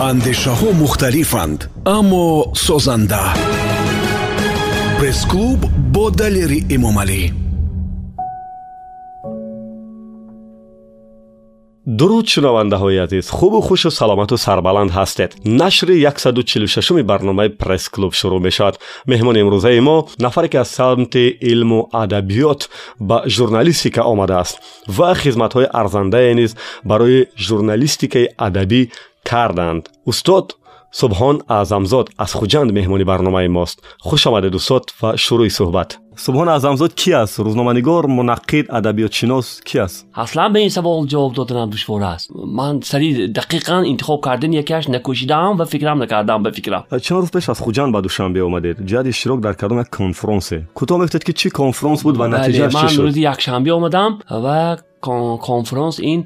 андешаҳо мухталифанд аммо созанда. Пресс-клуб бо далери эмомалӣ. Дуруд шунавандаҳои азиз хубу хушу саломату сарбаланд ҳастед. Нашри 146 барномаи пресс-клуб шурӯъ мешавад. Меҳмони имрӯзаи мо нафаре ки аз самти илму адабиёт ба журналистика омадааст ва хизматҳои арзандае низ барои журналистикаи адабӣ کردند. استاد سبحان اعظمزاد از خوجند مهمانی برنامه ماست. خوش آمده دوستات و شروع صحبت. سبحان اعظمزاد کی است؟ روزنامه‌نگار منقد ادبیات شناس کی است؟ اصلا به این سوال جواب دادن دشوار است. من سری دقیقا انتخاب کردن یکیش نکوشیدم و فکرم نکردم به فکرم. چند روز پیش از خوجند به دوشنبه آمدید. جدی اشتراک در کدام یک کنفرانس کوتاه میفتید که چی کنفرانس بود و بله، نتیجه چی شد؟ من روز یکشنبه آمدم و konferans این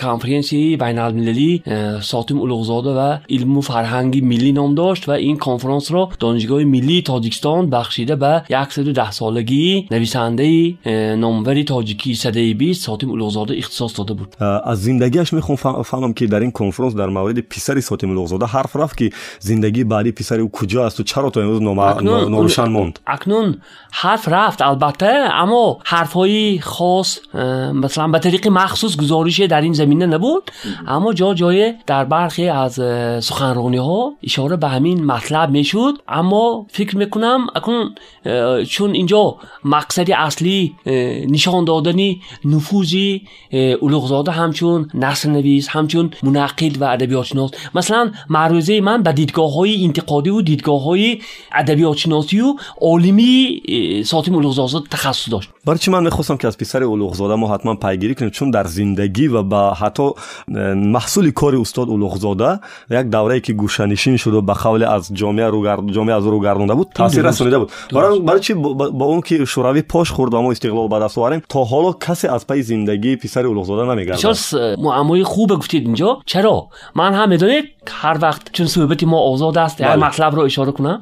کنفرانسی بین المللی ساتم الاغزاده و علم و فرهنگی ملی نام داشت و این کنفرانس را دانشگاه ملی تاجیکستان بخشیده به 110 سالگی نویسنده نامور تاجیکی سده 20 ساتم الاغزاده اختصاص داده بود از زندگیش می‌خوام فهمم که در این کنفرانس در مورد پسر ساتم الاغزاده حرف رفت که زندگی بعدی پسر او کجا است و چرا تا امروز نامشان موند اکنون حرف رفت البته اما حرفهایی خاص مثلا به طریق مخصوص گزارش در این زمینه نبود اما جا جای در برخی از سخنرانی ها اشاره به همین مطلب می‌شد. اما فکر می‌کنم اکنون چون اینجا مقصد اصلی نشان دادن نفوذی اولوغزاده همچون نصر نویس همچون منقد و ادبیات شناس مثلا معروضه من به دیدگاه های انتقادی و دیدگاه های ادبیات شناسی و عالمی ساتیم اولوغزاده تخصص داشت. برای چی من می‌خواستم که از پسر اولوغزاده ما ҳатман пайгирӣ кунем чун дар зиндагӣ ва ба ҳатто э, маҳсули кори устод улуғзода як даврае ки гӯшанишин шуд ба қавле аз ҷомеа аз рӯ гардонда буд таъсир расонида буд барои чи ба он ки шӯравӣ пош хӯрд ва мо истиқлол ба даст оварем то ҳоло касе аз пайи зиндагии писари улуғзода намегардад э, муаммои хубе гуфтед инҷо чаро ман ҳам медонед ҳар вақт чун суҳбати мо озод аст як матлабро ишора кунам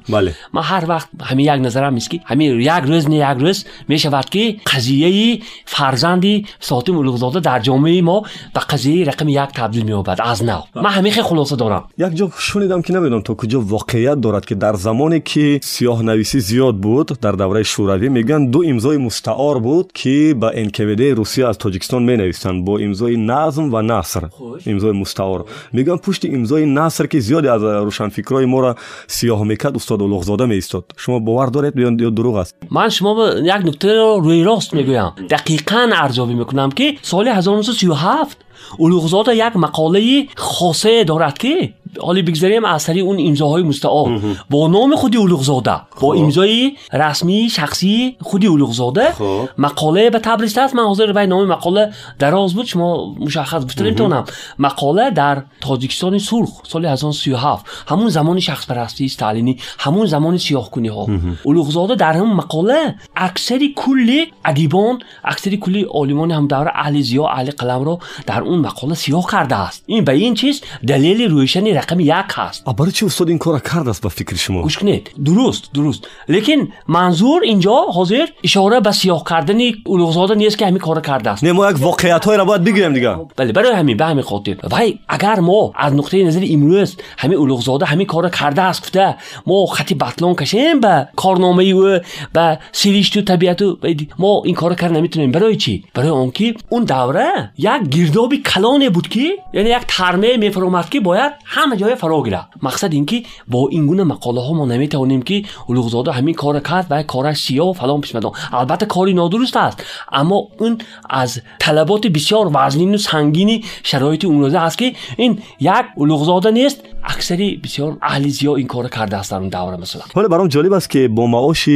ман ҳар вақт ҳамин як назарам ист ки ҳамин як рӯз не як рӯз мешавад ки қазияи фарзанди های ساطع در جامعه ما به قضیه رقم یک تبدیل میابد از نو. من همیخه خلاصه دارم. یک جا شنیدم که نمی‌دونم تا کجا واقعیت دارد که در زمانی که سیاه نویسی زیاد بود در دوره شوروی میگن دو امضای مستعار بود که به انکویده روسیه از تاجیکستان می نویسند با امضای نظم و نصر. امضای مستعار. میگن پشت امضای نصر که زیاد از روشنفکرای ما را سیاه می‌کرد استاد الوغزاده می استاد شما باور دارید یا دروغ است؟ من شما یک نکته رو روی راست می‌گویم. دقیقاً ارزش ارزیابی می‌کنم که سال 1937 الوغزاده یک مقاله خاصه دارد که حالی بگذاریم اثری اون امضاهای مستعار. با نام خودی اولوغزاده با امضای رسمی شخصی خودی اولوغزاده مقاله به تبریز هست من حاضر به نام مقاله دراز بود. شما مشخص بفترین تونم مقاله در تاجیکستان سرخ سال 1937 همون زمان شخص پرستی استالینی. همون زمان سیاه کنی ها اولوغزاده در هم مقاله اکثری کلی ادیبان اکثری کلی عالمان هم داره اهل زیا اهل قلم رو در اون مقاله سیاه کرده است. این به این چیز دلیل رویشنی рақами як ҳаст барои чи устод ин кора кардааст ба фикри шумо гӯш кунед дуруст дуруст лекин манзур инҷо ҳозир ишора ба сиёҳ кардани улуғзода нест ки ҳамин кора кардааст не мо як воқеиятҳоеро бояд бигӯем дига бале барои ҳамин ба ҳамин хотир вай агар мо аз нуқтаи назари имрӯз ҳамин улуғзода ҳамин кора кардааст гуфта мо хати батлон кашем ба корномаи ӯ ба сиришту табиату мо ин кора карда наметавонем барои чӣ барои он ки он давра як гирдоби калоне буд ки яъне як тармае мефаромад ки бояд ҳама همه جای فرا گیره مقصد اینکه با این گونه مقاله ها ما نمی‌توانیم که الوغزاده همین کار کرد و کارش سیاه و فلان پیش مدان البته کاری نادرست است. اما اون از طلبات بسیار وزنین و سنگین شرایط اون روزه است که این یک الوغزاده نیست. اکثری بسیار اهل زیاد این کار کرده است اون دوره مثلا. حالا برام جالب است که با معاش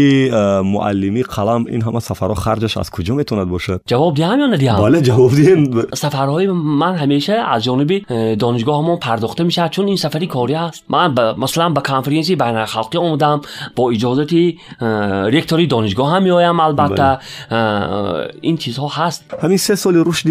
معلمی قلم این همه سفرها خرجش از کجا می‌توند باشد جواب دهم یا ندهم بله جواب دیم سفرهای من همیشه از جانب دانشگاه همون پرداخته میشه چون این سفری کاری است من با مثلا به کنفرانسی بین الخلقی اومدم با اجازه رکتوری دانشگاه هم میایم البته. بله. این چیزها هست. همین سه سال رشد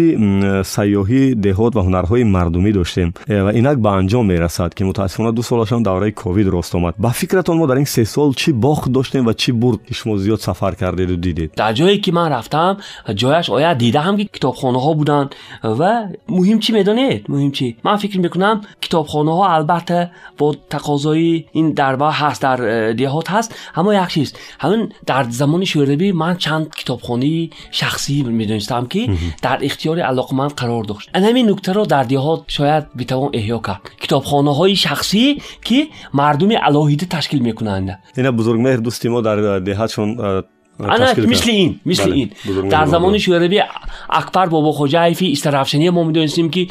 سیاحی دهات و هنرهای مردمی داشتیم. و اینک به انجام می‌رسد که متاسفانه دو سال سالشم دوره کووید راست اومد. با فکرتون ما در این سه سال چی باخت داشتیم و چی برد؟ شما زیاد سفر کردید و دیدید. در جایی که من رفتم جایش آیا دیده هم که کتابخانه ها بودن؟ و مهم چی می‌دونید؟ مهم چی؟ من فکر می‌کنم کتابخانه ها البته با تقاضای این دربا هست در دیهات هست اما یک چیز همین در زمان شوروی من چند کتابخانه شخصی می‌دونستم که در اختیار علاقمند قرار داشت. این همین نکته رو در دیهات شاید بتوان احیا کرد. کتابخانه های шахсӣ ки мардуми алоҳида ташкил мекунанд. Ина бузургмеҳр дӯсти мо дар э, деҳатшон э, ана мисли ин мисли ин. дар замони шӯравӣ акбар бобохоҷаеви истаравшание мо медонистем ки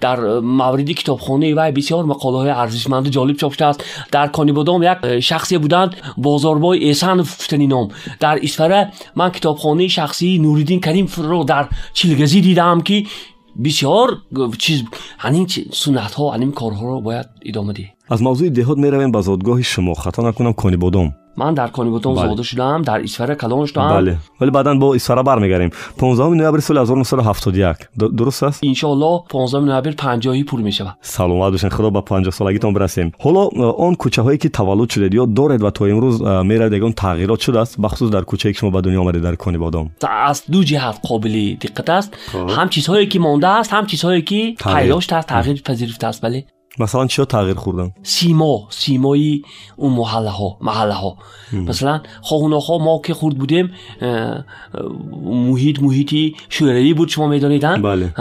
дар э, мавриди китобхонаи вай бисёр мақолаҳои арзишманду ҷолиб чоп шудааст дар конибодом як шахсе буданд бозорбой эҳсанов гуфтани ном. Дар исфара ман китобхонаи шахсии нуриддин каримовро дар чилгазӣ дидаам ки بسیار چیز همین سنت ها همین کارها رو باید ادامه دی از موضوع دهات می‌رویم به زادگاه شما خطا نکنم کنی بادام. من در کانیبوتون بله. زاده شدم در ایسفر کلان شدم. بله. ولی بعدا با بر میگریم 15 نوامبر سال 1971 درست است؟ ان شاء الله 15 نوامبر 50 پول میشه شود سلامت باشین خدا به 50 سالگیتون برسیم. حالا اون کوچه هایی که تولد شده یا دارد و تا امروز میرید یگان تغییرات شده است؟ بخصوص در کوچه که شما به دنیا آمدید در کانیبادام از دو جهت قابل دقت است. خب. هم چیزهایی که مانده است هم چیزهایی که پیدا شده تغییر پذیرفته است. بله. مثلا چیا تغییر خوردن؟ سیما سیمای اون محله ها محله ها ام. مثلا خواهونا ما که خورد بودیم محیط محیطی شوروی بود شما میدانیدن؟ بله.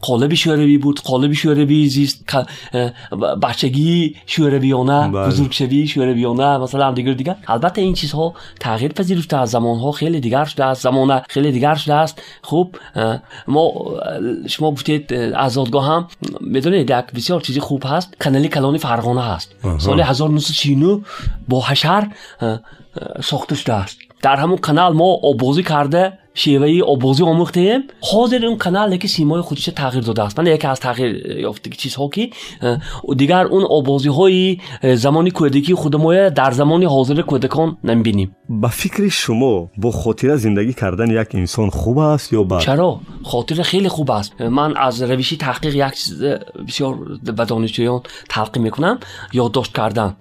قالب شوروی بود قالب شوروی زیست بچگی شورویانه بله. بزرگ شوی شورویانه مثلا دیگر دیگر البته این چیزها تغییر پذیرفته از زمان ها خیلی دیگر شده است زمانه خیلی دیگر شده است. خوب ما شما گفتید آزادگاه هم می‌دونید یک بسیار چیزی خوب هست. аст канали калони фарғона аст. Соли 1939 бо ҳашар э, э, сохта шудааст дар ҳамун канал мо обозӣ карда شیوه ابوزی اومختیم حاضر اون کانال که سیمای خودش تغییر داده است. من یکی از تغییر یافتگی چیزها که دیگر اون آبازی های زمانی کودکی خودمای در زمانی حاضر کودکان نمی‌بینیم. با فکر شما با خاطر زندگی کردن یک انسان خوب است یا بد؟ چرا؟ خاطر خیلی خوب است. من از روشی تحقیق یک چیز بسیار به دانشجویان تلقی می‌کنم. یادداشت کردن.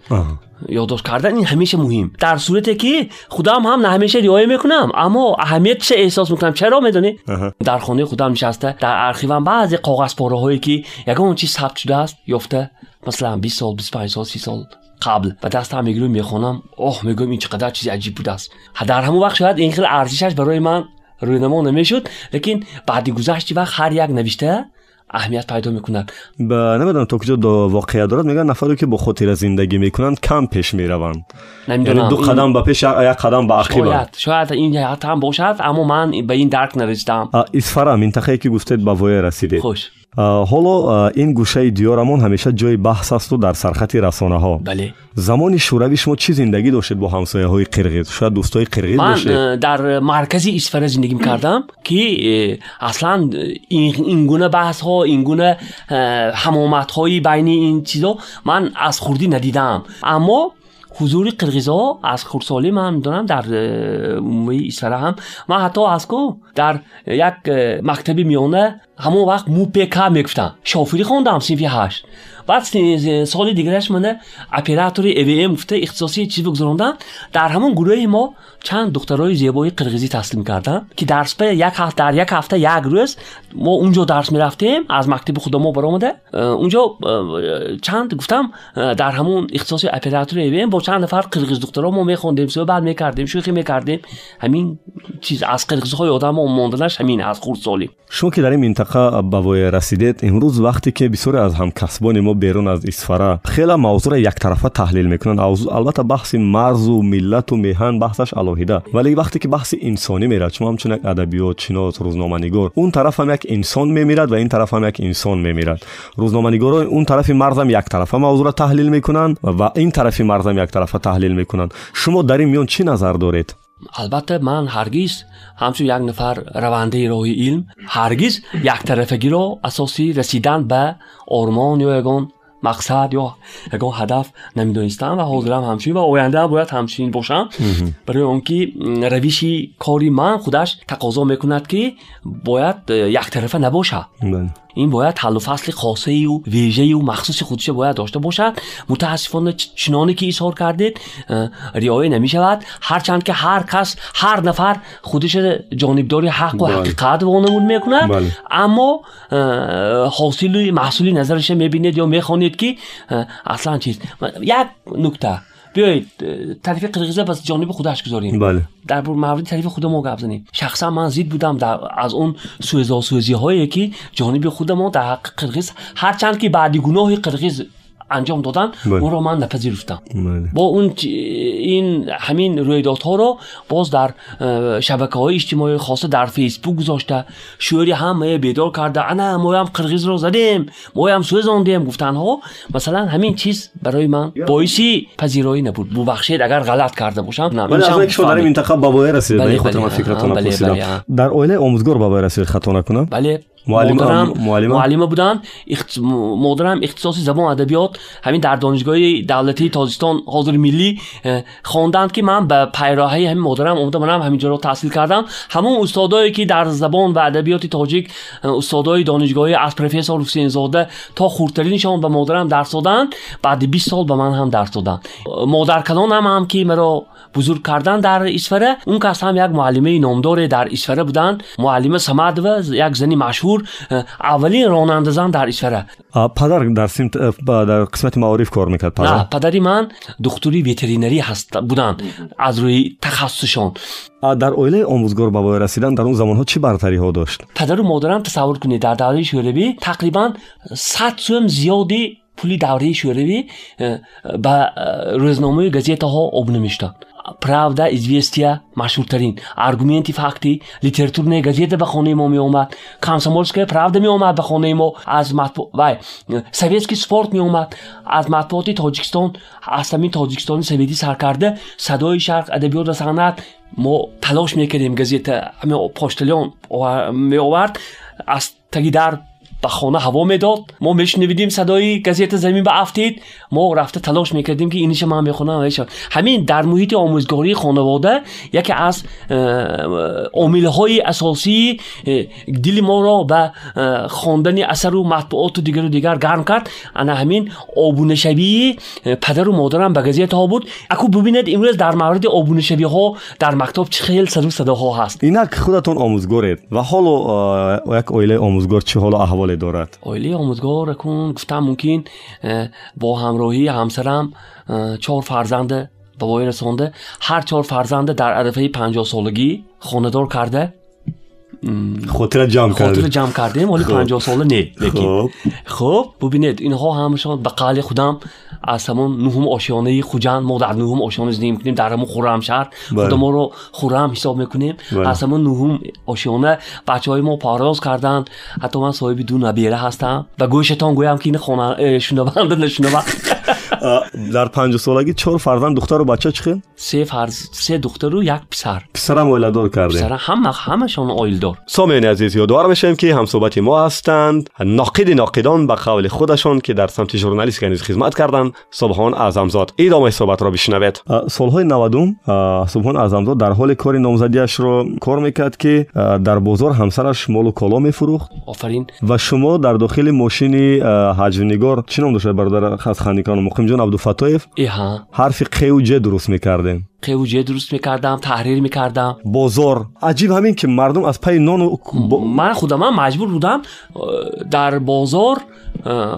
یادداشت کردن این همیشه مهم. در صورتی که خودم هم نه همیشه رعایت می‌کنم اما اهمیت چه احساس می‌کنم؟ چرا می‌دونی. در خانه خودم نشسته در ارخیوم بعضی کاغذ پاره هایی که یگان چیز ثبت شده است یافته. مثلا 20 سال 25 سال 30 سال قبل. و دستم می‌گیرم می‌خونم اوه میگم این چقدر چیز عجیب بوده است. در همون وقت شاید این خیلی ارزشش برای من رونما نمی‌شد لیکن بعد گذشت وقت هر یک نوشته اهمیت پیدا می‌کنن به نمی‌دونم تا کجا دو واقعیت دارد میگن نفری که با خاطر زندگی می‌کنن کم پیش می‌روند. یعنی دو قدم به پیش یک قدم به عقب شاید شاید این حتی هم باشد اما من به این درک نرسیدم. اسفرا منطقه که گفتید به وای رسیدید. خوش. ҳоло ин гӯшаи диёрамон ҳамеша ҷои баҳс асту дар сархати расонаҳо. Бале. Замони шӯравӣ шумо чӣ зиндагӣ доштед бо ҳамсояҳои қирғиз? Шояд дӯстои қирғиз ман э, дар э, маркази истифара зиндагӣ мекардам ки э, аслан ин гуна баҳсҳо ин гуна ҳамоматҳои байни ин чизо ман аз хурдӣ надидаам аммо حضور قرغیزا از خردسالی من می‌دونم در عمومی اسفره هم. من حتی از کو در یک مکتب میانه همون وقت مو پیکا می‌گفتم. شافری خوندم سیفی هشت. بعد سال دیگرش منه اپراتور ای ام گفته اختصاصی چیز بگذاروندن در همون گروه ما چند دخترای زیبای قرقیزی تسلیم کردن که درس به یک هفته در یک هفته یک روز ما اونجا درس می‌رفتیم. از مکتب خود ما برآمده. اونجا چند گفتم در همون اختصاص اپراتور ایبیم با چند نفر قرقیز دخترا ما میخوندیم بعد می‌کردیم شوخی می‌کردیم. همین چیز از قرقیز های آدم ماندنش همین از خردسالی شما که در این منطقه به وای رسیدید امروز وقتی که بسیار از هم کسبان ما بیرون از اسفرا خیلی موضوع یک طرفه تحلیل می‌کنن البته بحث مرز و ملت و میهن بحثش алоҳида вале вақте ки баҳси инсонӣ мерад шумо ҳамчун як адабиётшинос рӯзноманигор он тараф ҳам як инсон мемирад ва ин тараф ҳам як инсон мемирад рӯзноманигоро он тарафи марзам яктарафа мавзӯъро таҳлил мекунанд ва ин тарафи марзам яктарафа таҳлил мекунанд шумо дар ин миён чӣ назар доред البته من هرگز همچون یک نفر رونده راه علم هرگز یک طرفگی را اساسی رسیدن به آرمان یا یگان مقصد یا یگاه هدف نمی‌دونستم و حاضرم همچین و آینده هم باید همچین باشم. برای اونکه رویشی کاری من خودش تقاضا می‌کند که باید یک طرفه نباشه. بله. این باید حل و فصل خاصه و ویژه و مخصوص خودش باید داشته باشد. متاسفانه چنانی که ایثار کردید ریایه نمی شود هرچند که هر کس هر نفر خودش جانبداری حق و بله. حقیقت وانمود می‌کند. بله. اما حاصل محصولی نظرش می‌بینید یا می‌خوانید که اصلا چیز یک نکته. بیایید تعریف قرقیزه بس جانب خودش گذاریم. بله. در مورد تعریف خود ما گپ زنیم شخصا من زید بودم در از اون سوزی هایی که جانب خود ما در حق قرقیز هرچند که بعدی گناه قرقیز анҷом додан онро ман напазируфтам. Бо ун ин ҳамин рӯйдодҳоро боз дар э, шабакаҳои иҷтимоӣ хоса дар фейсбук гузошта шӯри ҳамае бедор карда ана моям қирғизро задем моям сӯзондем гуфтанҳо масалан ҳамин чиз барои ман боиси пазироӣ набуд. Бубахшед агар ғалат карда бошам дар минтақа ба боя расид хотир ман фикратона пурсидам дар оилаи омӯзгор ба боя расид хато накунам? Бале من معلم- مادرم معلمه؟ معلمه بودن. اخت... مادرم اختصاصی زبان ادبیات همین در دانشگاه دولتی تاجیکستان حاضر ملی خواندند که من به پیراهی همین مادرم اومدم منم همینجا رو تحصیل کردم. همون استادایی که در زبان و ادبیات تاجیک استادای دانشگاهی از پروفسور حسین زاده تا خردترینشان به مادرم درس دادن بعد 20 سال به من هم درس دادن. مادر کلان هم, هم که مرا بزرگ کردن در ایسفره اون کس هم یک معلمه نامدار در ایسفره بودن. معلمه سمد و یک زنی مشهور машҳур э, аввалин ронандазан дар ишара. Падар дар симт э, дар қисмати маориф кор мекард падар? Падари ман духтури ветеринарӣ ҳаст буданд аз рӯи тахассусшон дар оилаи омӯзгор ба вой расидан дар он замонҳо чӣ бартариҳо дошт? Падару модарам тасаввур кунед. Дар давраи шӯравӣ тақрибан сад сум зиёди пули давраи шӯравӣ э, ба рӯзномаи газетаҳо обнӯ мешуданд правда известия машҳуртарин. Аргументи факти литературная газета ба хонаи мо меомад комсомольская правда меомад ба хонаи мо аз ва советский спорт меомад аз матбуоти тоҷикистон аз ҳамин тоҷикистони советӣ саркарда садои шарқ адабиёт ва санъат мо талош мекардем газета ҳамин пошталён меовард. Аз таги дар به خانه هوا می‌داد. ما میشنویدیم صدای گزیت زمین به افتید. ما رفته تلاش می‌کردیم که اینش من می‌خونم ایش همین در محیط آموزگاری خانواده یکی از عاملهای اساسی دل ما را به خواندن اثر و مطبوعات و دیگر و دیگر گرم کرد. انا همین آبونشبی پدر و مادرم به گزیت ها بود. اکو ببینید امروز در مورد آبونشبی ها در مکتب چه خیلی صدا صدا ها هست. اینک خودتون آموزگارید و حالا یک اویله آموزگار چه حالا احوال аҳволе дорад. Оилаи омӯзгор кун гуфтам мумкин э, бо ҳамроҳии ҳамсарам э, чор фарзанде ба воя расонда ҳар чор фарзанде дар арафаи панҷоҳсолагӣ хонадор карда خاطر جمع کرده. خاطر جمع کرده مال 50 ساله نه لیکن خب. خب. ببینید اینها همشون به قول خودم از همون نهم آشیانه خوجان ما در نهم آشیانه زندگی می‌کنیم در همون خرم شهر. بله. خود ما رو خرم حساب می‌کنیم. بله. از همون نهم آشیانه بچه های ما پاراز کردن. حتی من صاحب دو نبیره هستم و گوشتان گویم که این خونه شنوانده نشنوانده در 50 سالگی 4 فرزند دختر و بچه چخن؟ سه فرز سه دختر و یک پسر. پسر هم اولاد دار کردیم. پسر هم همه همشون اولاد دار. سمن عزیز یاد آور میشم که هم صحبت ما هستند. ناقد ناقدان به قول خودشان که در سمت ژورنالیست گنیز خدمت کردند. سبحان اعظم زاد. ادامه صحبت رو بشنوید. سال‌های 90م سبحان اعظم زاد در حال کار نامزدیاش رو کار می‌کرد که در بازار همسرش مول و کلو می‌فروخت. آفرین. و شما در داخل ماشین حجونیگور چنم دوشید برادر خستخندکان؟ مقیم جان عبدالفتایف حرف ق و ج درست می‌کردیم ق و ج درست می‌کردم تحریر می‌کردم. بازار. عجیب همین که مردم از پای نان و... من خودم مجبور بودم در بازار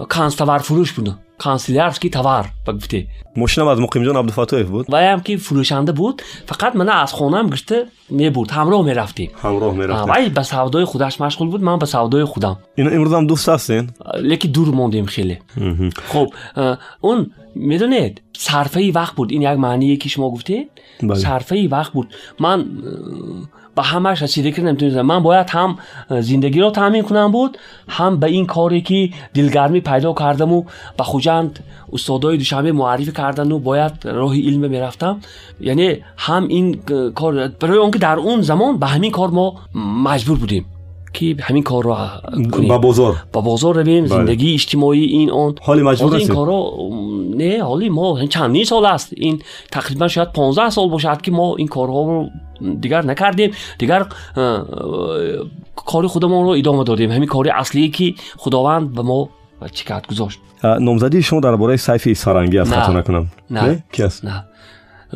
کانس تاوار فروش بود کانسلیارسکی تاوار بگفتی ماشینم از مقیم جان عبدالفتایف بود و هم که فروشنده بود فقط من از خونم گشته می بود همراه می رفتی همراه می رفتی ولی به سودای خودش مشغول بود من به سودای خودم اینا امروز هم دوست هستین لکی دور موندیم خیلی خب اون می‌دونید صرفه ای وقت بود این یک معنی یکی شما گفتی صرفه ای وقت بود من و همش از که نمی‌تونستم. من باید هم زندگی رو تامین کنم بود هم به این کاری که دلگرمی پیدا کردم و به خوجند استادای دوشنبه معرفی کردن و باید راه علم می‌رفتم یعنی هم این کار برای اون که در اون زمان به همین کار ما مجبور بودیم که همین کار رو با بازار. با بازار رویم بله. زندگی اجتماعی این آن حالی مجبور این کارو نه حالی ما چند سال است. این تقریبا شاید 15 سال باشد که ما این کارها رو دیگر نکردیم. دیگر کار خودمون رو ادامه دادیم. همین کاری اصلی که خداوند به ما چیکار گذاشت. نامزدی شما درباره سیف سارنگی است خطا نکنم. نه. نه, نه.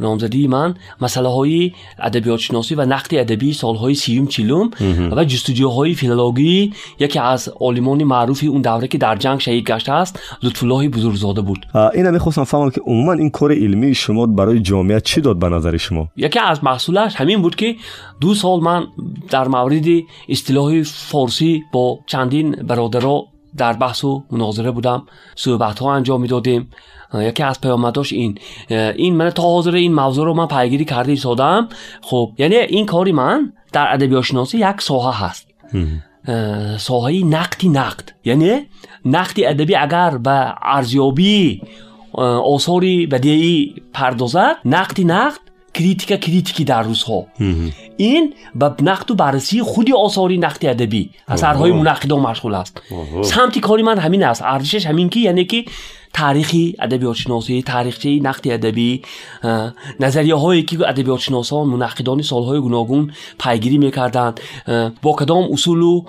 نامزدی من مسئله های ادبیات شناسی و نقد ادبی سال های سیوم چیلوم و جستجوهای فیلولوژی یکی از عالمان معروف اون دوره که در جنگ شهید گشته است لطف الله بزرگزاده بود. اینا می‌خواستم فهمم که عموما این کار علمی شما برای جامعه چی داد به نظر شما؟ یکی از محصولش همین بود که دو سال من در مورد اصطلاح فارسی با چندین برادرها در بحث و مناظره بودم. صحبت ها انجام می‌دادیم. یکی از پیامداش این. این من تا حاضر این موضوع رو من پیگیری کرده ایستادم خب یعنی این کاری من در ادبیات شناسی یک ساحه هست. ساحه نقدی نقد. یعنی نقدی ادبی اگر به ارزیابی آثاری بدیعی پردازد نقدی نقد کریتیکا کریتیکی در روزها. این با نقد و بررسی خودی آثاری نقد ادبی. اثرهای و مشغول است. سمتی کاری من همین است. ارزشش همین که یعنی که تاریخی ادبیات شناسی تاریخچه نقد ادبی نظریه هایی که ادبیات شناسان منقدان سالهای گوناگون پیگیری می‌کردند. با کدام اصول و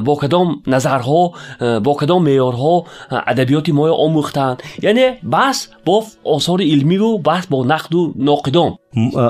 با کدام نظرها با کدام معیارها ادبیات ما آموختند. یعنی بس با آثار علمی و بس با نقد و ناقدان.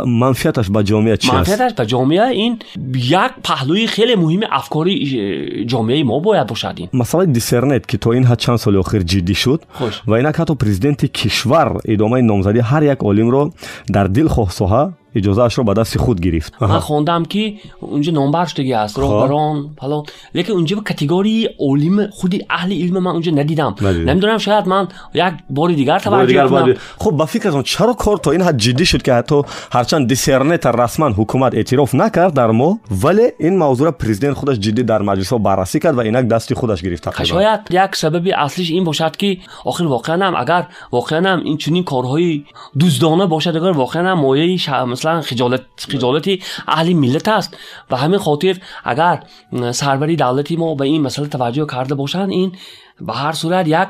منفیتش با جامعه چی است؟ منفیتش در جامعه این یک پهلوی خیلی مهم افکاری جامعه ما باید باشد مسئله دیسرنت که تو این ها چند سال اخیر جدی شد خوش. و اینا که تو پرزیدنت کشور ادامه نامزدی هر یک عالم رو در دلخواه ساحه اجازهاش رو به دست خود گرفت. من خوندم که اونجا نمبرش دیگه است راهبران خب. حالا لیکن اونجا به کاتگوری علم خودی اهل علم من اونجا ندیدم. نمی‌دونم شاید من یک بار دیگر توجه کنم. خب با فکر از اون چرا کار تو این حد جدی شد که حتی هر چند دیسرنت رسما حکومت اعتراف نکرد در ما ولی این موضوع را پرزیدنت خودش جدی در مجلس ها بررسی کرد و اینک دست خودش گرفت خب، شاید یک سبب اصلیش این باشد که اخر واقعا نم، اگر واقعا نم این چنین کارهای دوزدانه باشد اگر واقعا مایه شمس مثلا خجالت خجالت اهل ملت است. و همین خاطر اگر اه، سربری دولتی ما به این مسئله توجه کرده باشند این به هر صورت یک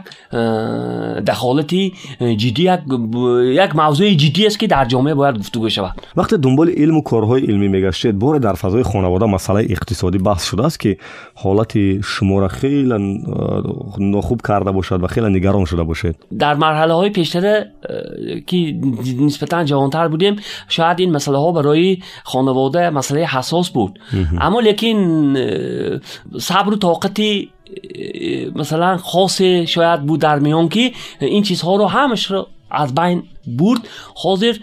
دخالتی جدی یک یک موضوع جدی است که در جامعه باید گفتگو شود. وقتی دنبال علم و کارهای علمی میگشتید بار در فضای خانواده مسئله اقتصادی بحث شده است که حالت شما را خیلی ناخوب کرده باشد و خیلی نگران شده باشید. در مرحله های پیشتر که نسبتا جوانتر بودیم شاید این مسئله ها برای خانواده مسئله حساس بود. اما لیکن صبر و طاقتی مثلا خاص شاید بود در میان که این چیزها رو همش رو از بین برد. حاضر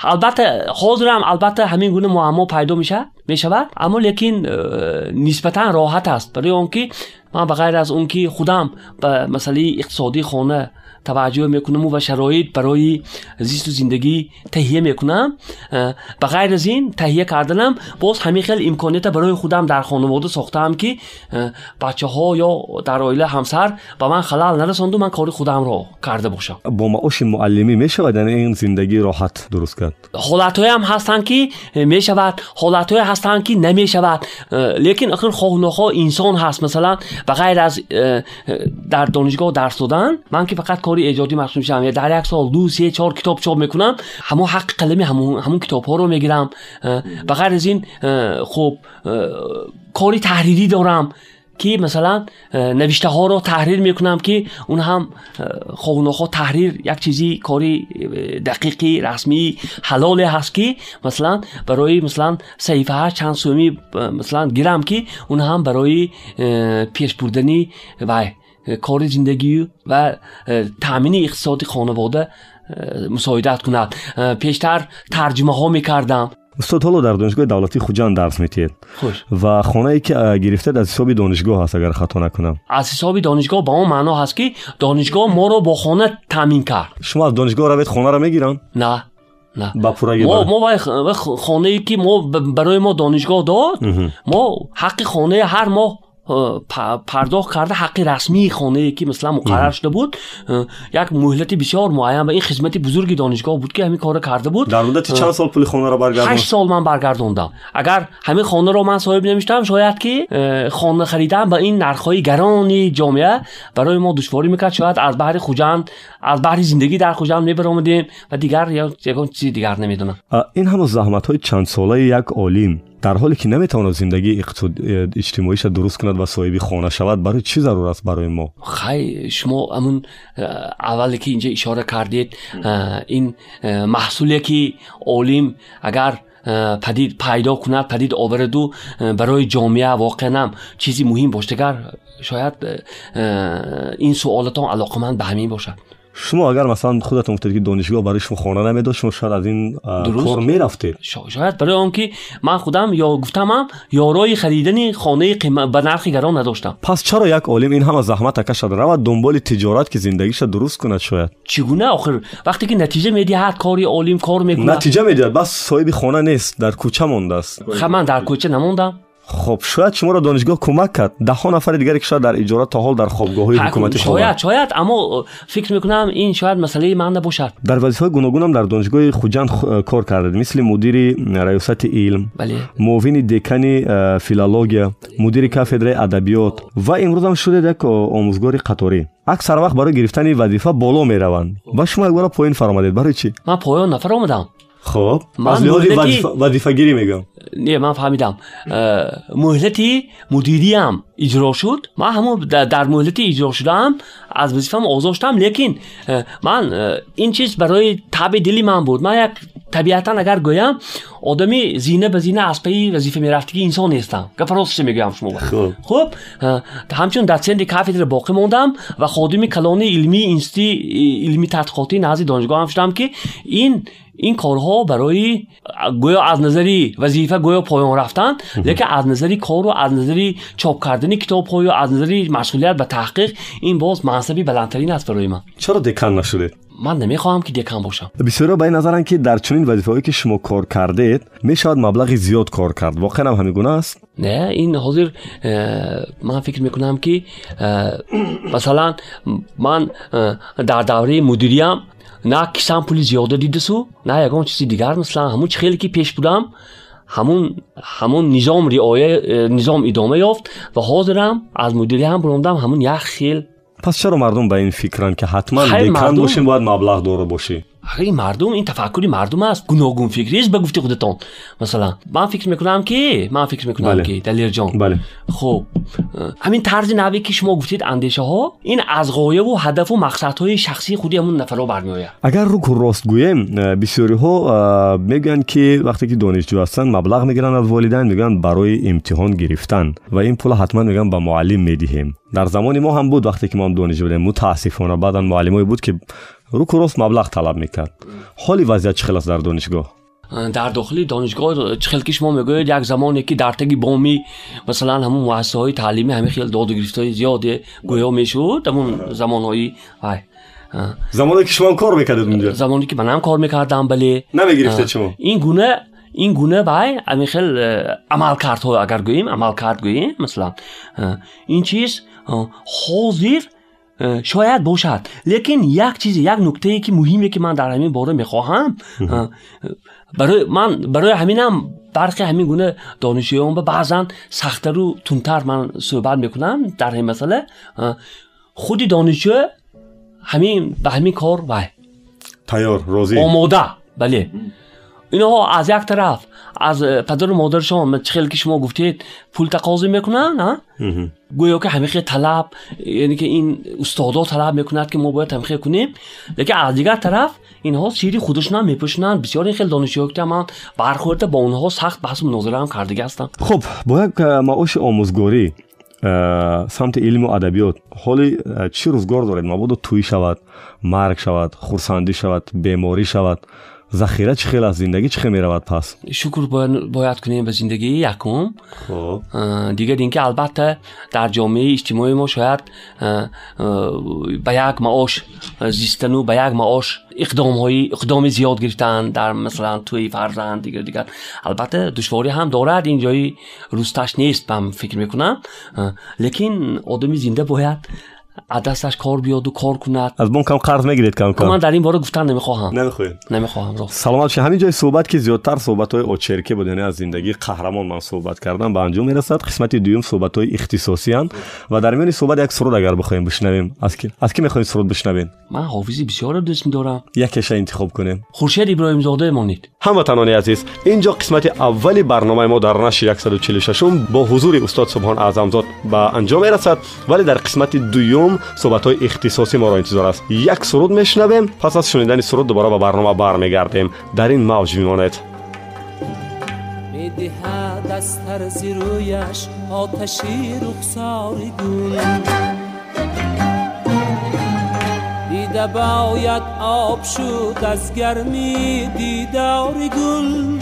البته حاضر هم البته همین گونه معما پیدا میشه می شود اما لیکن نسبتا راحت است. برای آنکه من بغیر از اون که خودم به مسئله اقتصادی خانه توجه می‌کنم و شرایط برای زیست و زندگی تهیه می‌کنم. به غیر از این تهیه کردنم باز همین خیل امکانیت برای خودم در خانواده ساختم که بچه ها یا در عائله همسر به من خلال نرساند و من کار خودم را کرده باشم. با معاش معلمی می‌شود یعنی این زندگی راحت درست کرد؟ حالت هم هستن که می‌شود حالت های هستن که نمی‌شود. لیکن آخر خواه نخواه انسان هست. مثلا به غیر از در دانشگاه درس دادن من که فقط کار کاری ایجادی مشغول میشم یا در یک سال دو سه چهار کتاب چاپ می‌کنم همون حق قلمی همون همون کتاب ها رو می‌گیرم بغیر از این خب کاری تحریری دارم که مثلا نوشته ها رو تحریر می‌کنم که اون هم خواه تحریر یک چیزی کاری دقیقی رسمی حلال هست که مثلا برای مثلا صحیفه ها چند سومی مثلا گیرم که اون هم برای پیش بردنی و اه، کار زندگی و تامین اقتصادی خانواده مساعدت کند. پیشتر ترجمه ها می‌کردم. استاد حالا در دانشگاه دولتی خوجان درس میتید خوش. و خانه ای که گرفته از حساب دانشگاه هست اگر خطا نکنم. از حساب دانشگاه به اون معنا هست که دانشگاه ما رو با خانه تامین کرد. شما از دانشگاه روید خانه رو می‌گیرن؟ نه. نه. ما ما خانه ای که ما برای ما دانشگاه داد ما حق خانه هر ماه پرداخت کرده حق رسمی خانه ای که مثلا مقرر شده بود. یک مهلت بسیار معین به این خدمت بزرگ دانشگاه بود که همین کار کرده بود. در مدت چند سال پول خانه را برگردوند؟ 8 سال من برگردوندم. اگر همه خانه را من صاحب نمیشتم شاید که خانه خریدم به این نرخ‌های گران جامعه برای ما دشواری می‌کرد. شاید از بحر خوجند از بحر زندگی در خوجند نبرامیدیم و دیگر یا چیز دیگر نمی‌دونم. این هم زحمت های چند ساله یک عالم дар ҳоле ки наметавонад зиндагии э, иҷтимоиша дуруст кунад ва соҳиби хона шавад барои чӣ зарур аст барои мо? Хай шумо амн э, аввале ки инҷа ишора кардед э, ин маҳсуле ки олим агар падид пайдо кунад падид овараду барои ҷомеа воқеанам чизи муҳим боштагар шояд ин суолатон алоқаманд ба ҳамин бошад شما اگر مثلا خودتون گفتید که دانشگاه برای شما خانه نمی‌داد شما شاید از این کار می‌رفتید. شاید برای آنکه من خودم یا گفتم هم یارای خریدن خانه به نرخ گران نداشتم. پس چرا یک عالم این همه زحمت کشد؟ و دنبال تجارت که زندگیش درست کند شاید. چگونه آخر؟ وقتی که نتیجه میدی هر کاری عالم کار می‌کنه. نتیجه می‌دهد. بس صاحب خانه نیست در کوچه مونده است. خب، من در کوچه نموندم хоб шояд шуморо донишгоҳ кӯмак кард. Даҳҳо нафари дигаре ки шояд дар иҷора то ҳол дар хобгоҳҳои ҳукуматӣ шояд шояд аммо э, фикр мекунам ин шояд масъалаи ман набошад. Дар вазифаҳои гуногунам дар донишгоҳи хуҷанд э, кор кардед. Мисли мудири э, раёсати илм муовини декани филология мудири кафедраи адабиёт ва имрӯзам шудед як омӯзгори қаторӣ. Аксар вақт барои гирифтани вазифа боло мераванд. Ва шумо якбора поин фаромадед. Барои чӣ? Ман поён нафаромадам خب از لحاظ وظیفه گیری میگم. نه من فهمیدم. مهلتی مدیری هم اجرا شد. من همون در مهلت اجرا شدم از وظیفم آزاشتم شدم. لیکن من این چیز برای طبع دلی من بود. من یک طبیعتا اگر گویم آدمی زینه به زینه از پی وظیفه می‌رفتی که انسان نیستم. گپ راستش میگم شما؟ خب. خب همچون دستند کافدر باقی موندم و خادمی کلان علمی اینستی علمی تدخاطی نزد دانشگاه هم شدم که این این کارها برای گویا از نظری وظیفه گویا پایان رفتن لیکن از نظری کار و از نظری چاپ کردن کتاب ها و از نظری مشغولیت و تحقیق این باز منصبی بلندترین است برای من. چرا دکان نشده؟ من نمی‌خوام که دکان باشم. بسیارا به نظرن که در چنین وظیفه‌ای که شما کار کردید می‌شود مبلغ زیاد کار کرد. واقعا هم همین است؟ نه این حاضر من فکر می‌کنم که مثلا من در دوره مدیریم на кисам пули зиёда дидасу на ягон чизи дигар мисалан ҳамун чи хеле ки пеш будам ҳамун ҳамун низом риоя э, низом идома ёфт ва ҳозирам аз мудириям буромдам ҳамун як хел пас чаро мардум ба ин фикранд ки ҳатман декан бошем бояд маблағдора бошӣ این مردم این تفکری مردم است. گوناگون فکری است به گفته خودتان. مثلا من فکر می‌کنم که من فکر می‌کنم بله. که دلیر جان. بله. خب همین طرز نوی که شما گفتید اندیشه ها این از غایه و هدف و مقصد های شخصی خودی همون برمی آید اگر رو راست گویم بسیاری ها میگن که وقتی که دانشجو هستن مبلغ می‌گیرن از والدین میگن برای امتحان گرفتن. و این پول حتما میگن به معلم می‌دهیم. در زمان ما هم بود وقتی که ما هم دانشجو بودیم متاسفانه بعدا معلمای بود که руку рост маблағ талаб мекард ҳоли вазъият чӣ хел аст дар донишгоҳ дар дохили донишгоҳ чӣ хел ки шумо мегӯед як замоне ки дар таги боми масалан ҳамун муассисаҳои таълимӣ ҳамин хел доду гирифтаҳои зиёде гӯё мешуд ҳамун замонҳои ай замоне ки шумо кор мекардед унҷо замоне ки манам кор мекардам бале намегирифтед шумо ин гуна ин гуна вай ҳамин хел амалкардҳо агар гӯем амалкард гӯем масалан ин чиз ҳозир Э, شاید باشد. لیکن یک چیز یک نکته که مهمه که من در همین باره می‌خواهم برای من برای همینم برخی همین گونه دانشجویان به بعضا سختتر و تونتر من صحبت می‌کنم در این مسئله. خودی دانشجو همین به همین کار وای. تیار روزی آماده. بله. اینها از یک طرف аз падару модаршон чӣ хел ки шумо гуфтед пул тақозӣ мекунанд гӯё ки ҳамихе талаб яъне ки ин устодо талаб мекунад ки мо бояд ҳамихе кунем лекин аз дигар тараф инҳо сири худашонам мепӯшонанд бисёр ин хел донишҷӯё ки ман бархӯрда бо онҳо сахт баҳсу мунозираам кардага ҳастам хуб бо як маоши омӯзгорӣ самти илму адабиёт ҳоли чӣ рӯзгор доред мабодо тӯй шавад марг шавад хурсандӣ шавад беморӣ шавад захира чӣ хел аст зиндагӣ чӣ хел меравад пас шукр бояд кунем ба зиндагии якум хуб дигар ин ки албатта дар ҷомеаи иҷтимоии мо шояд ба як маош зистану ба як маош иқдомҳои иқдоми зиёд гирифтаанд дар масалан тӯи фарзанд дигар дигар албатта душворӣ ҳам дорад ин ҷои рӯсташ нест ман фикр мекунам лекин одами зинда бояд از دستش کار بیاد و کار کند. از بون کم قرض می‌گیرید کم کم. من در این باره گفتن نمی‌خواهم. نمی‌خواید. نمی‌خواهم رو سلامت شه همین جای صحبت که زیادتر صحبت های اوچرکه بود یعنی از زندگی قهرمان من صحبت کردم به انجام می‌رسد. قسمت دوم صحبت های اختصاصی هم و در میان صحبت یک سرود اگر بخوایم بشنویم. از کی از کی می‌خواین سرود بشنویم من حافظی بسیار دوست میدارم یک شای انتخاب کنیم. خورشید ابراهیم زاده مانید هموطنان عزیز اینجا قسمت اولی برنامه ما در نشر 146 با حضور استاد سبحان اعظم زاد به انجام می‌رسد. ولی در قسمت دوم برنامه صحبت های اختصاصی ما را انتظار است. یک سرود میشنویم پس از شنیدن سرود دوباره به برنامه برمیگردیم. در این موج میمانید می‌دهد از طرز رویش آتشی رخسار گل دیده باید آب شد از گرمی دیدار گل.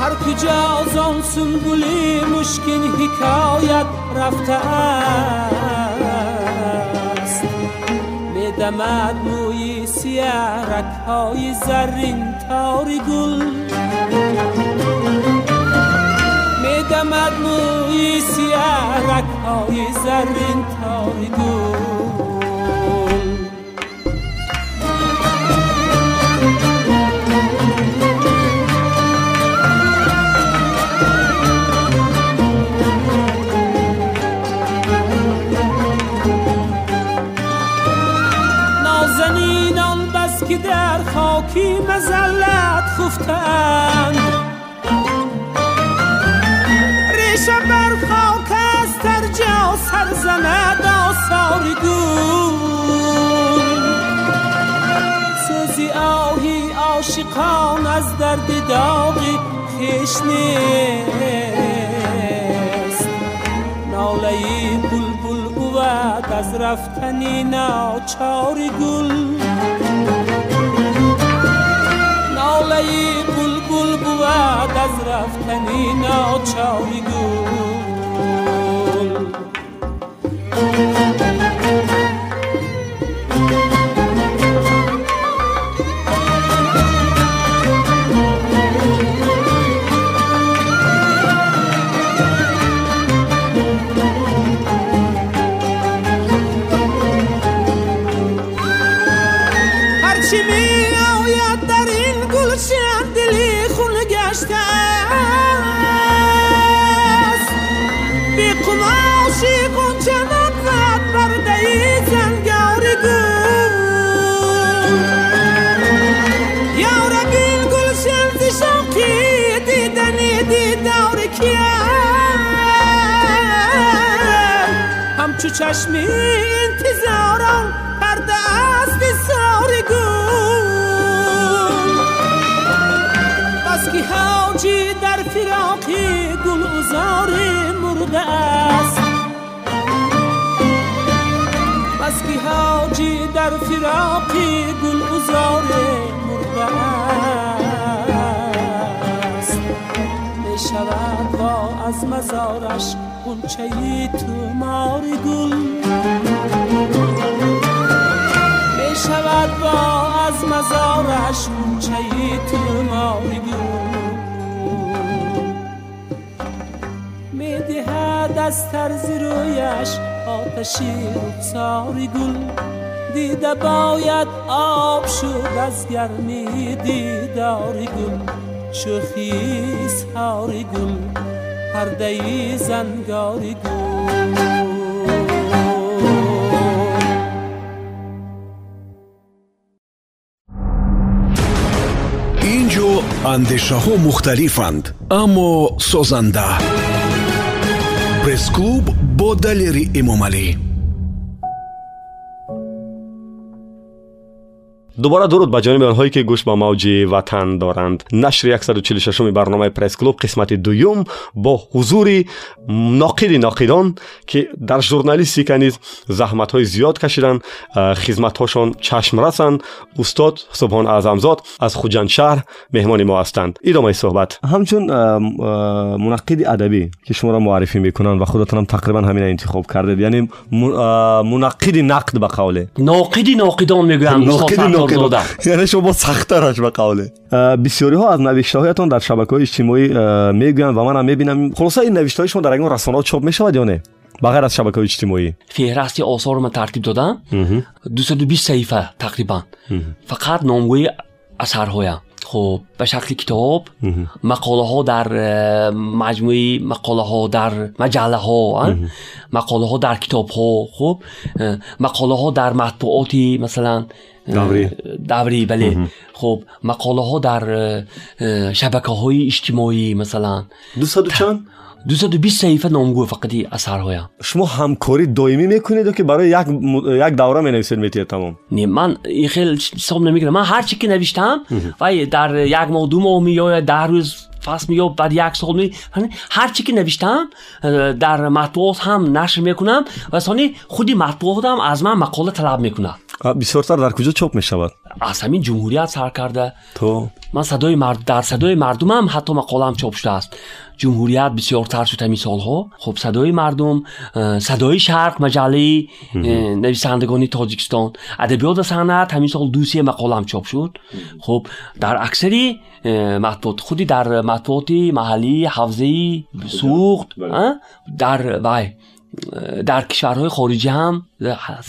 هر کجا از آن سنبولی مشکل حکایت رفته است. میدمد موی سیارک های زرین تار گل. میدمد موی سیارک های زرین تار گل. از درد داغی خیش نیست ناله بلبل بود از رفتنی ناچار گل. ناله بلبل بود از رفتنی ناچاری گل. همچو چشم انتظارم پرده از بسار گل بس که حاجی در فراقی گل ازار مرده است. بس که حاجی در فراقی گل ازار مرده است. شود با از مزارش غنچه تو ماری گل. می شود با از مزارش غنچه تو ماری گل. می دهد از طرز رویش آتشی رخساری گل. دیده باید آب شد از گرمی دیداری گل. شوخی ساری گل پرده زنگاری گل инҷо андешаҳо мухталифанд аммо созанда пресс-клуб бо далери эмомалӣ дубора дуруд ба ҷониби онҳое ки гӯш ба мавҷи ватан доранд. Нашри 146 барномаи пресс-клуб қисмати дуюм бо ҳузури ноқиди ноқидон ки дар журналистика низ заҳматҳои зиёд кашиданд хизматҳошон чашм расанд. Устод субҳон аъзамзод аз хуҷандшаҳр меҳмони мо ҳастанд. Идомаи суҳбат. Ҳамчун мунаққиди адабӣ ки шуморо муаррифӣ мекунанд ва худатонам тақрибан ҳамина интихоб кардед. Яъне мунаққиди нақд ба қавле. Ноқиди ноқидон мегӯям яъне шумо сахттараш ба қавле. Бисёриҳо аз навиштаҳоятон дар шабакаҳои иҷтимоӣ мегӯянд ва манам мебинам хулоса ин навиштаҳои шумо дар ягон расонаҳо чоп мешавад ё не? Ба ғайр аз шабакаҳои иҷтимоӣ. Феҳрасти осорро ман тартиб додам дусаду бист саҳифа тақрибан. Фақат номгӯи асарҳоям хуб ба шакли китоб мақолаҳо дар э, маҷмӯи мақолаҳо дар маҷаллаҳо мақолаҳо дар китобҳо хуб э, мақолаҳо дар матбуоти масалан даврӣ даврӣ бале хуб мақолаҳо дар шабакаҳои иҷтимоӣ масалан дусаду чанд дусаду бист саҳифа номгӯ фақати асарҳоям шумо ҳамкорӣ доимӣ мекунеду ки барои як давра менависед метиҳед тамом не ман ин хел ҳисоб намегирам ман ҳар чи ки навиштам вай дар як моҳ ду моҳ меояд даҳ рӯз بیشتر در کجا چاپ می شود از همین جمهوریت سر کرده. تو؟ من صدای مرد در صدای مردم هم حتی مقالم چاپ شده است. جمهوریت بسیار تر شده سال ها خب صدای مردم صدای شرق مجله نویسندگانی تاجیکستان. ادبیات صنعت همین سال دو سه مقالم چاپ شد. خب در اکثری مطبوعات خودی در مطبوعات محلی حوزه سوخت بله. در وای. در کشورهای خارجی هم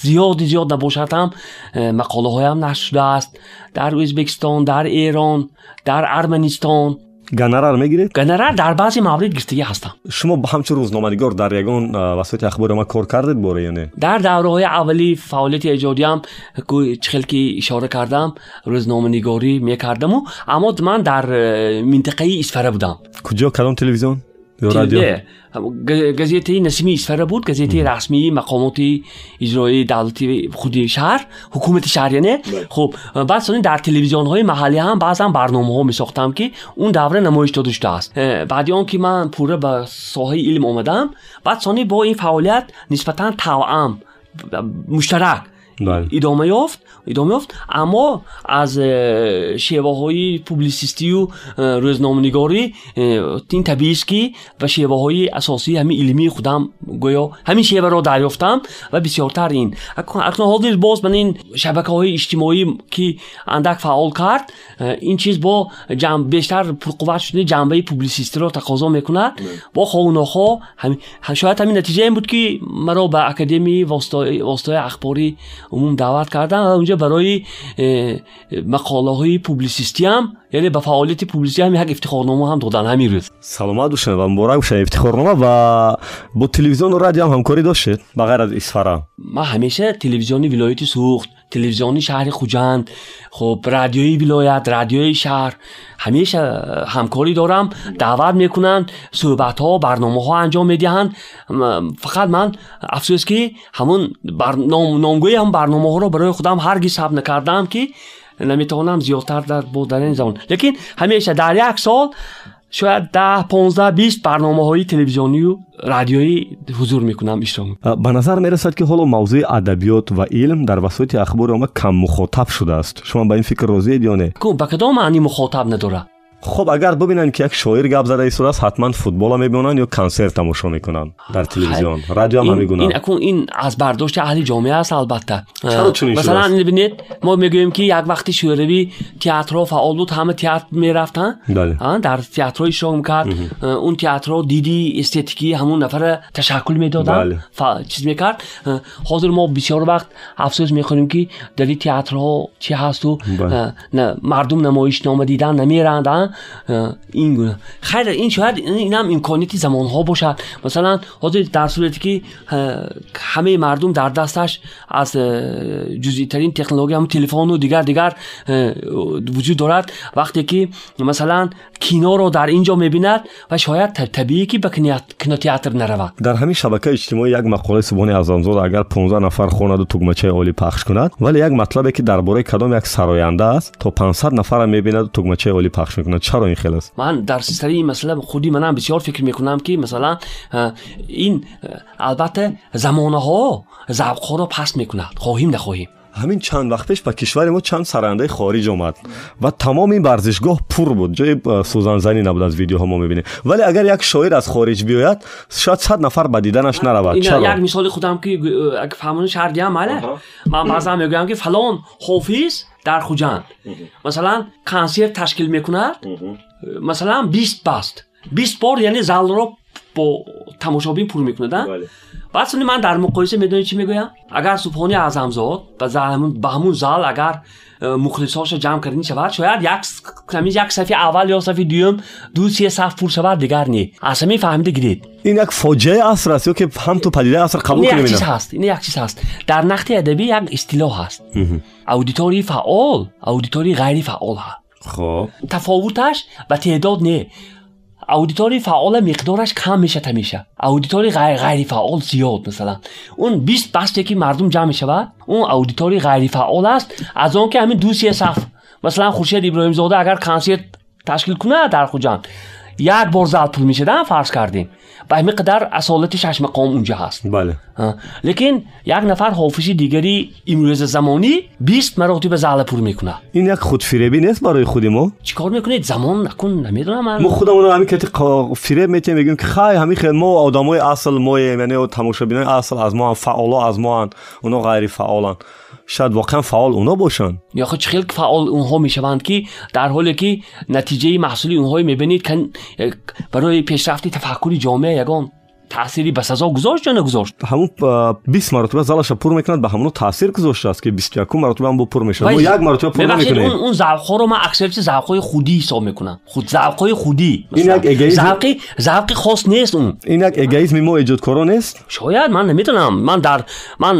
زیاد زیاد نباشد هم مقاله هایم نشده است. در ازبکستان در ایران در ارمنستان. گنرال می‌گیرید؟ گنرال در بعضی موارد گرفتگی هستم. شما به همچون روزنامه‌نگار در یگان وسایل اخبار ما کار کردید باره یعنی در دوره های اولی فعالیت ایجادی هم چخل که اشاره کردم روزنامه‌نگاری می‌کردم و اما من در منطقه اسفره بودم. کجا؟ کلام تلویزیون؟ تیله گزیتی نسیمی اسفره بود گزیتی رسمی مقامات اجرایی دولتی خود شهر حکومت شهر یعنی خب بعد سانی در تلویزیون های محلی هم بعضا برنامه ها می ساختم که اون دوره نمایش داده شده است. بعد اون که من پوره به ساحه علم آمدم بعد سانی با این فعالیت نسبتا توام مشترک بله. ادامه یافت ادامه یافت. اما از شیوه های پوبلیسیستی و روزنامه‌نگاری تین طبیعی کی و شیوه های اساسی همین علمی خودم گویا همین شیوه را دریافتم و بسیارتر این اکنون حاضر باز من این شبکه های اجتماعی که اندک فعال کرد این چیز با جنب بیشتر پرقوت شدن جنبه پوبلیسیستی را تقاضا می‌کنه بله. با خواه هم شاید همین نتیجه این بود که مرا به اکادمی واسطه اخباری عموم دعوت کردن و اونجا برای مقاله های پوبلیسیستی هم یعنی به فعالیت پوبلیسی هم یک افتخارنامه هم دادن همین روز. سلامت باشین و مبارک باشین. افتخارنامه و با تلویزیون و رادیو هم همکاری داشت، بغیر از اسفرا. ما همیشه تلویزیون ولایت سوخت. تلویزیونی شهر خوجند. خب رادیوی ولایت رادیوی شهر همیشه همکاری دارم دعوت می‌کنند، صحبت ها برنامه ها انجام می‌دهند فقط من افسوس که همون برنامه نامگوی هم برنامه ها رو برای خودم هرگز ثبت نکردم که نمی‌تونم زیادتر در بودن زون لیکن همیشه در یک سال شاید ده 15 20 برنامه های تلویزیونی و رادیویی حضور می‌کنم اشتراک به نظر می‌رسد که حالا موضوع ادبیات و علم در وسایط اخبار ما کم مخاطب شده است. شما به این فکر راضی یا نه؟ به کدام معنی مخاطب نداره؟ хуб агар бубинанд ки як шоир гап зада истодааст ҳатман футбола мебинанд ё консерт тамошо мекунанд дар телевизион радио ҳам мегунанд ин аз бардошти аҳли ҷомеа аст албатта масалан бинед мо мегӯем ки як вақти шӯравӣ театрҳо фаъол буд ҳама театр мерафтанд дар театрҳо иштирок мекард он театрҳо диди эстетикии ҳамун нафара ташаккул медоданд чиз мекард ҳозир мо бисёр вақт афсӯс мекунем ки дар ин театрҳо чӣ ҳасту мардум намоишнома дидан намеранд اه، این گونه. خیر این شاید این هم امکانیتی زمان ها باشد. مثلا حاضر در صورتی که همه مردم در دستش از جزئی ترین تکنولوژی هم تلفن و دیگر دیگر وجود دارد. وقتی که مثلا کینا رو در اینجا می‌بیند و شاید طبیعی که به کناتیاتر نرود. در همین شبکه اجتماعی یک مقاله سبحان اعظمزاد اگر 15 نفر خواند و تگمچه عالی پخش کند ولی یک مطلبی که درباره کدام یک سراینده است تا 500 نفر می‌بیند و تگمچه عالی پخش می‌کند. چرا این خیلی من در سری این مسئله خودی منم بسیار فکر می‌کنم که مثلا این البته زمانه ها ذوق ها را پس می‌کند. خواهیم نخواهیم. همین چند وقت پیش به کشور ما چند سرنده خارج آمد و تمام این ورزشگاه پر بود. جای سوزنزنی نبود از ویدیو ها ما می‌بینیم. ولی اگر یک شاعر از خارج بیاید شاید صد نفر به دیدنش نرود. چرا؟ یک مثال خودم که اگه فهمون شهر هم بله. من بعضا میگم که فلان حافظ дар хуҷанд. Масалан консерт ташкил мекунад. Масалан бист баст бист бор яъне залро бо тамошобин пур мекунаданд баъд сари ман дар муқоиса медонед чӣ мегӯям? Агар субҳони аъзамзод ба ҳамун зал агар مخلصاشو جمع کردن شود. شاید یک کمی یک صف اول یا صف دوم دو سه صف پر شود دیگر نه اصلا فهمیده گیرید. این یک فاجعه عصر است که هم تو پدیده عصر قبول کنیم چیز هست این یک چیز هست. در نقد ادبی یک اصطلاح هست. اودیتوری فعال اودیتوری غیر فعال ها خب. تفاوتش و تعداد نه. اودیتوری فعال مقدارش کم میشه همیشه اودیتوری غیر غیر فعال زیاد مثلا اون 20 بسته که مردم جمع شود اون اودیتوری غیر فعال است از اون که همین دو سه صف مثلا خورشید ابراهیم زاده اگر کنسرت یک بار زالپور میشه دن فرض کردیم به همین قدر اصالت ششم قام اونجا هست بله لیکن یک نفر حافظی دیگری امروز زمانی 20 مراتب زعل پور می‌کنه این یک خودفریبی نیست برای خود ما چیکار می‌کنید زمان نکن نمی‌دونم من ما خودمون همین که فریب میتیم میگیم که خای همین خیلی ما آدمای اصل ما یعنی تماشابینای اصل از ما فعالا از ما اونا غیر فعالن шояд воқеан фаъол онҳо бошанд. Ё хо чӣ хел фаъол онҳо мешаванд ки дар ҳоле ки натиҷаи маҳсули онҳое мебинед э, барои пешрафти тафаккури ҷомеа ягон? таъсири ба сазо гузошт ё нагузошт ҳамун бист маротиба залаша пур мекунад ба ҳамуно таъсир гузоштааст ки бисту якум маротиба ҳамбо пур мешавад мо як маротиба пур намекунем он завқҳоро ман аксарияти завқҳои худӣ ҳисоб мекунам худ завқҳои худӣ завқи завқи хос нест ун ин як эгоизми мо эҷодкоро нест шояд ман наметонам ман дар ман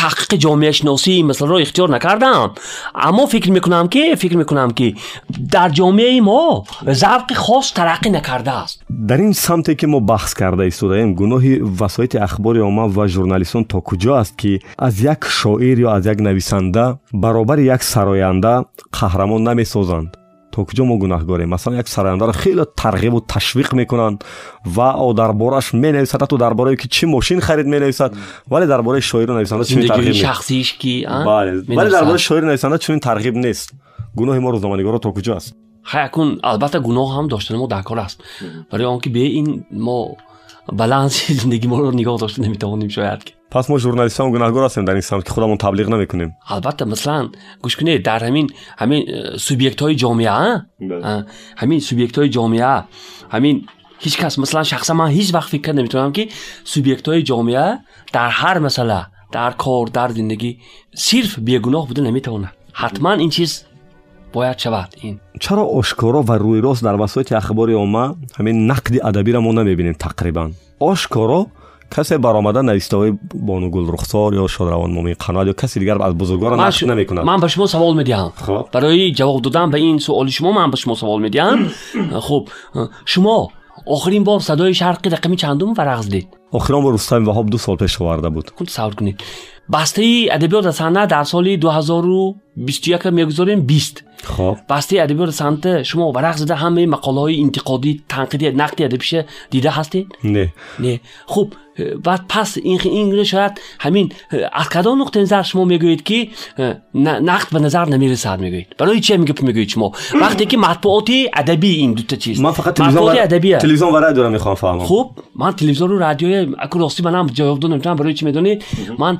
таҳқиқи ҷомеашиносии ин масъаларо ихтиёр накардам аммо фикр мекунам ки фикр мекунам ки дар ҷомеаи мо завқи хос тараққӣ накардааст дар ин самте ки мо баҳс кардаем истодаем гуноҳи васоити ахбори омма ва журналистон то куҷо аст ки аз як шоир ё аз як нависанда баробари як сароянда қаҳрамон намесозанд то куҷо мо гунаҳгорем масалан як сарояндаро хеле тарғибу ташвиқ мекунанд ва о дар борааш менависад ҳатто дар бораи ки чӣ мошин харид менависад вале дар бораи шоиру нависанда дар бораи шоиру нависанда чунин тарғиб нест гуноҳи мо рӯзноманигоро то куҷо аст хайакун албатта гуноҳ ҳам доштани мо даркор аст барои он ки бе ин мо баланси зиндагимонро нигоҳ дошта наметавонем шояд пас мо журналистон гунаҳгор ҳастем дар ин самт ки худамон таблиғ намекунем. Албатта масалан гӯш кунед дар ҳамин ҳамин э, субъектҳои ҷомеа ҳамин субъектҳои ҷомеа ҳамин ҳеҷ кас масалан шахсан ман ҳеҷ вақт фикр наметавонам ки субъектҳои ҷомеа дар ҳар масъала дар кор дар зиндагӣ сирф бегуноҳ буда наметавонад. Ҳатман ин чиз باید شود. این چرا آشکارا و روی راست در وسایط اخبار اومه همین نقد ادبی را ما نمی‌بینیم تقریبا؟ آشکارا کسی برآمده نویسنده بانوگل رخسار یا شادروان مومی قناد یا کسی دیگر از بزرگان نقد نمی‌کنه من به شما سوال می‌دهم. خب. برای جواب دادن به این سوال شما من به شما سوال می‌دهم. خب شما آخرین بار صدای شرقی رقمی چندم و رقص دید؟ آخرین بار رستم وهاب دو سال پیش آورده بود. خب، خود سوال کنید. بسته ادبیات سنه در سال 2021 می‌گذاریم 20 خب. بسته ادبی و سمت شما ورق زده همه مقاله های انتقادی تنقیدی نقدی ادبی شه دیده هستی نه. نه. خب بعد پس این این شاید همین از کدام نقطه نظر شما می‌گویید که نقد به نظر نمی‌رسد می‌گویید؟ برای چه می‌گویید می‌گویید شما؟ وقتی که مطبوعات ادبی این دو تا چیز من فقط تلویزیون ادبی تلویزیون و رادیو را می‌خوام فهمم. خب من تلویزیون و رادیو اكو راستی منم جواب دادم چون برای چی می‌دونید؟ من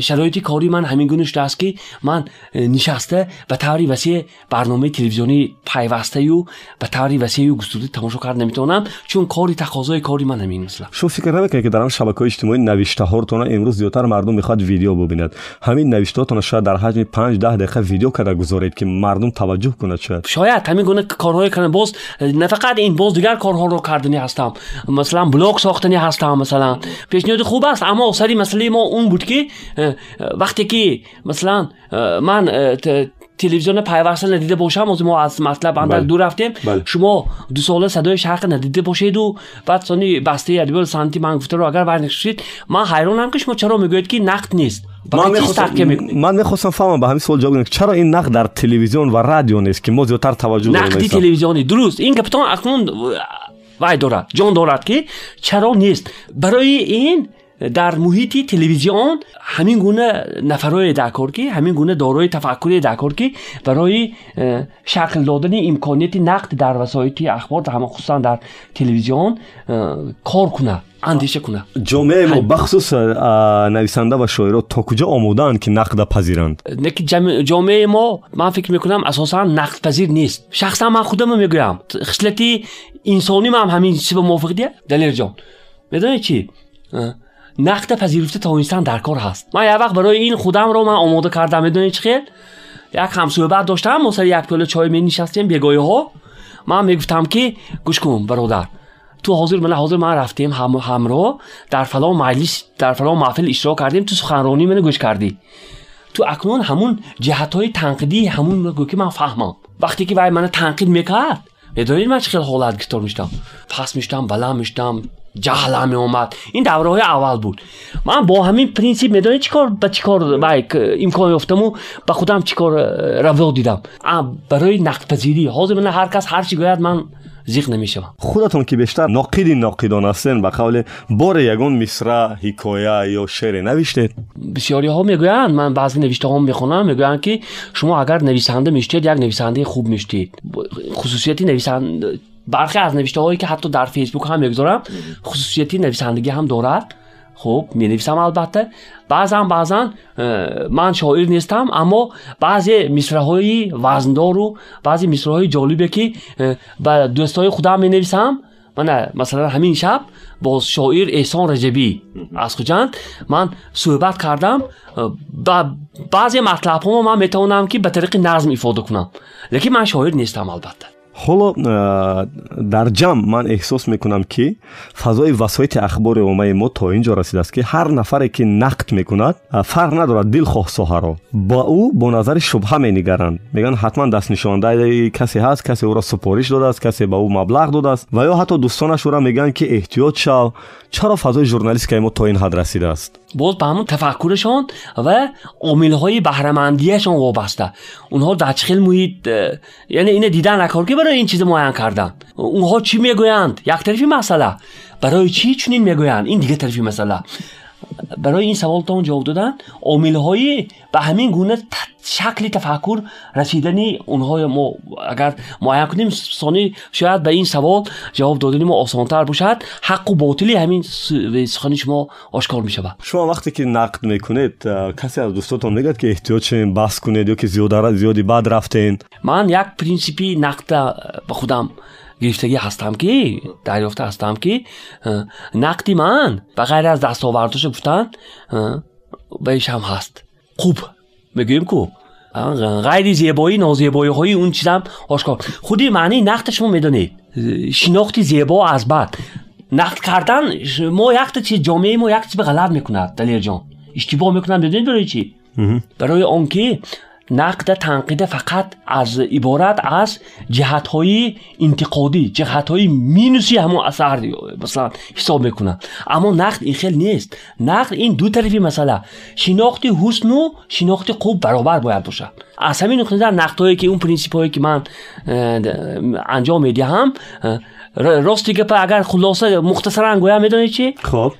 شرایطی کاری من همین گونه است که من نشسته و طوری واسه برنامه تلویزیونی پیوسته او به طوری وسیع و گسترده تماشا کرد نمی‌تونم چون کاری تقاضای کاری من همین مثلا شو فکر نمی‌کنید که در شبکه اجتماعی نوشته ها امروز زیاتر مردم می‌خواد ویدیو ببیند همین نوشته ها شاید در حجم 5 10 دقیقه ویدیو کرده گذارید که مردم توجه کنند شاید شاید همین گونه کارهای کنه باز نه فقط این باز دیگر کارها رو کردنی هستم. مثلا بلاگ ساختنی هستم مثلا. پیشنهاد خوب است اما اصلی مسئله ما اون بود که وقتی که مثلا من تلویزیون پیوست ندیده باشم از ما از مطلب اندر بله. دور رفتیم. بل. شما دو ساله صدای شرق ندیده باشید و بعد سانی بسته ادبیات سنتی من گفته رو اگر برنشید من حیرانم که شما چرا می‌گوید که نقد نیست. من می‌خواستم من می‌خواستم فهمم به همین سوال جواب بدم. چرا این نقد در تلویزیون و رادیو نیست که ما زیادتر توجه داریم نقد تلویزیونی. درست. این کپتان اکنون وای دارد جان دارد که چرا نیست؟ برای این در محیطی تلویزیون همین گونه نفرای دکارکی همین گونه دارای تفکر دکارکی برای شکل دادن امکانیت نقد در وسایت اخبار در همه خصوصا در تلویزیون کار کنه اندیشه کنه. جامعه ما بخصوص نویسنده و شاعرها تا کجا آمودند که نقد پذیرند؟ جامعه ما من فکر می‌کنم اساسا نقد پذیر نیست. شخصا من خودم می‌گویم. خصلت انسانی من همین چیز موافق دیه دلیر جان. می‌دونی چی؟ نقد پذیرفته تا اینستان در کار هست. من یه وقت برای این خودم رو من آماده کردم بدون خیر یک همسوی بعد داشتم ما یک پیاله چای می نشستیم بیگایه ها. من می‌گفتم که گوش کن برادر تو حاضر من حاضر من رفتیم هم همراه در فلان مجلس در فلان محفل اشتراک کردیم تو سخنرانی من گوش کردی. تو اکنون همون جهت های تنقیدی همون رو که من فهمم. وقتی که وای من تنقید می‌کرد یه دوید من خیلی حالت گیتار میشتم؟ پس میشتم بلا میشتم جهل می اومد این دوره های اول بود. من با همین پرینسیپ می‌دونی چیکار به چیکار امکان یافتم و به خودم چیکار رو دیدم. برای نقد پذیری حاضر من هر کس هر چی گوید من زیغ نمی‌شوم خودتون که بیشتر ناقدی ناقیدان هستین به قول بار یگان مصرع حکایه یا شعر نوشتید بسیاری ها می‌گویند من بعضی نوشته ها می‌خونم می‌گویند که شما اگر نویسنده میشتید یک نویسنده خوب میشتید. خصوصیتی نویسنده برخی از نوشته هایی که حتی در فیسبوک هم می‌گذارم خصوصیتی نویسندگی هم دارد. Хуб менависам албатта. Баъзан баъзан э, ман шоир нестам аммо баъзе мисраҳои вазндору баъзе мисраҳои ҷолибе ки э, ба дӯстҳои худам менависам мана масалан ҳамин шаб бо шоир эҳсон раҷабӣ аз хуҷанд ман суҳбат кардам э, ба баъзе матлабҳомо ман метавонам ки ба тариқи назм ифода кунам. Лекин ман шоир нестам албатта ҳоло дар ҷамъ ман эҳсос мекунам ки фазои васоити ахбори оммаи мо то ин ҷо расидааст ки ҳар нафаре ки нақд мекунад фарқ надорад дилхоҳ соҳаро ба ӯ бо назари шубҳа менигаранд мегӯянд ҳатман дастнишондаи касе ҳаст касе ӯро супориш додааст касе ба ӯ маблағ додааст ва ё ҳатто дӯстонаш ӯро мегӯянд ки эҳтиёт шав чаро фазои журналистикаи мо то ин ҳад расидааст باز به همون تفکرشان و عاملهای بهرهمندیشان وابسته. اونها در چخل محیط یعنی اینه دیدن نکار که برای این چیز معین کردن. اونها چی می‌گویند؟ یک طرفی مسئله. برای چی چنین می‌گویند؟ این دیگه طرفی مسئله. برای این سوال تا جواب دادن عامل های به همین گونه شکل تفکر رسیدنی، اونها ما اگر معین کنیم سانی شاید به این سوال جواب دادن ما آسان تر باشد. حق و باطلی همین سخن شما آشکار می شود شما وقتی که نقد می‌کنید کسی از دوستاتون میگه که احتیاج چین بحث کنید یا که زیاد زیادی بعد رفتین؟ من یک پرینسیپی نقد به خودم گیشتگی هستم که دریافته هستم که نقدی من. و غیر از دستاوردش گفتن بهش هم هست. خوب. بگیم کو غیر زیبایی نازیبایی های اون چیزم. آشکار. خودی معنی نقدش ما می‌دونید شناختی زیبا از بعد. نقد کردن ما یک چیز جامعه ما یک چیز به غلط می‌کند دلیر جان. اشتباه می‌کنم بدونی برای چی؟ برای اون کی نقد تنقید فقط از عبارت از جهت های انتقادی جهت های مینوسی همون اثر مثلا حساب می‌کنن. اما نقد این خیلی نیست. نقد این دو طرفی مثلا شناخت حسن و شناخت خوب برابر باید باشه. از همین نقطه در نقد هایی که اون پرینسیپ هایی که من انجام می‌دهم راستی که اگر خلاصه مختصرا گویا می‌دونید چی؟ خب.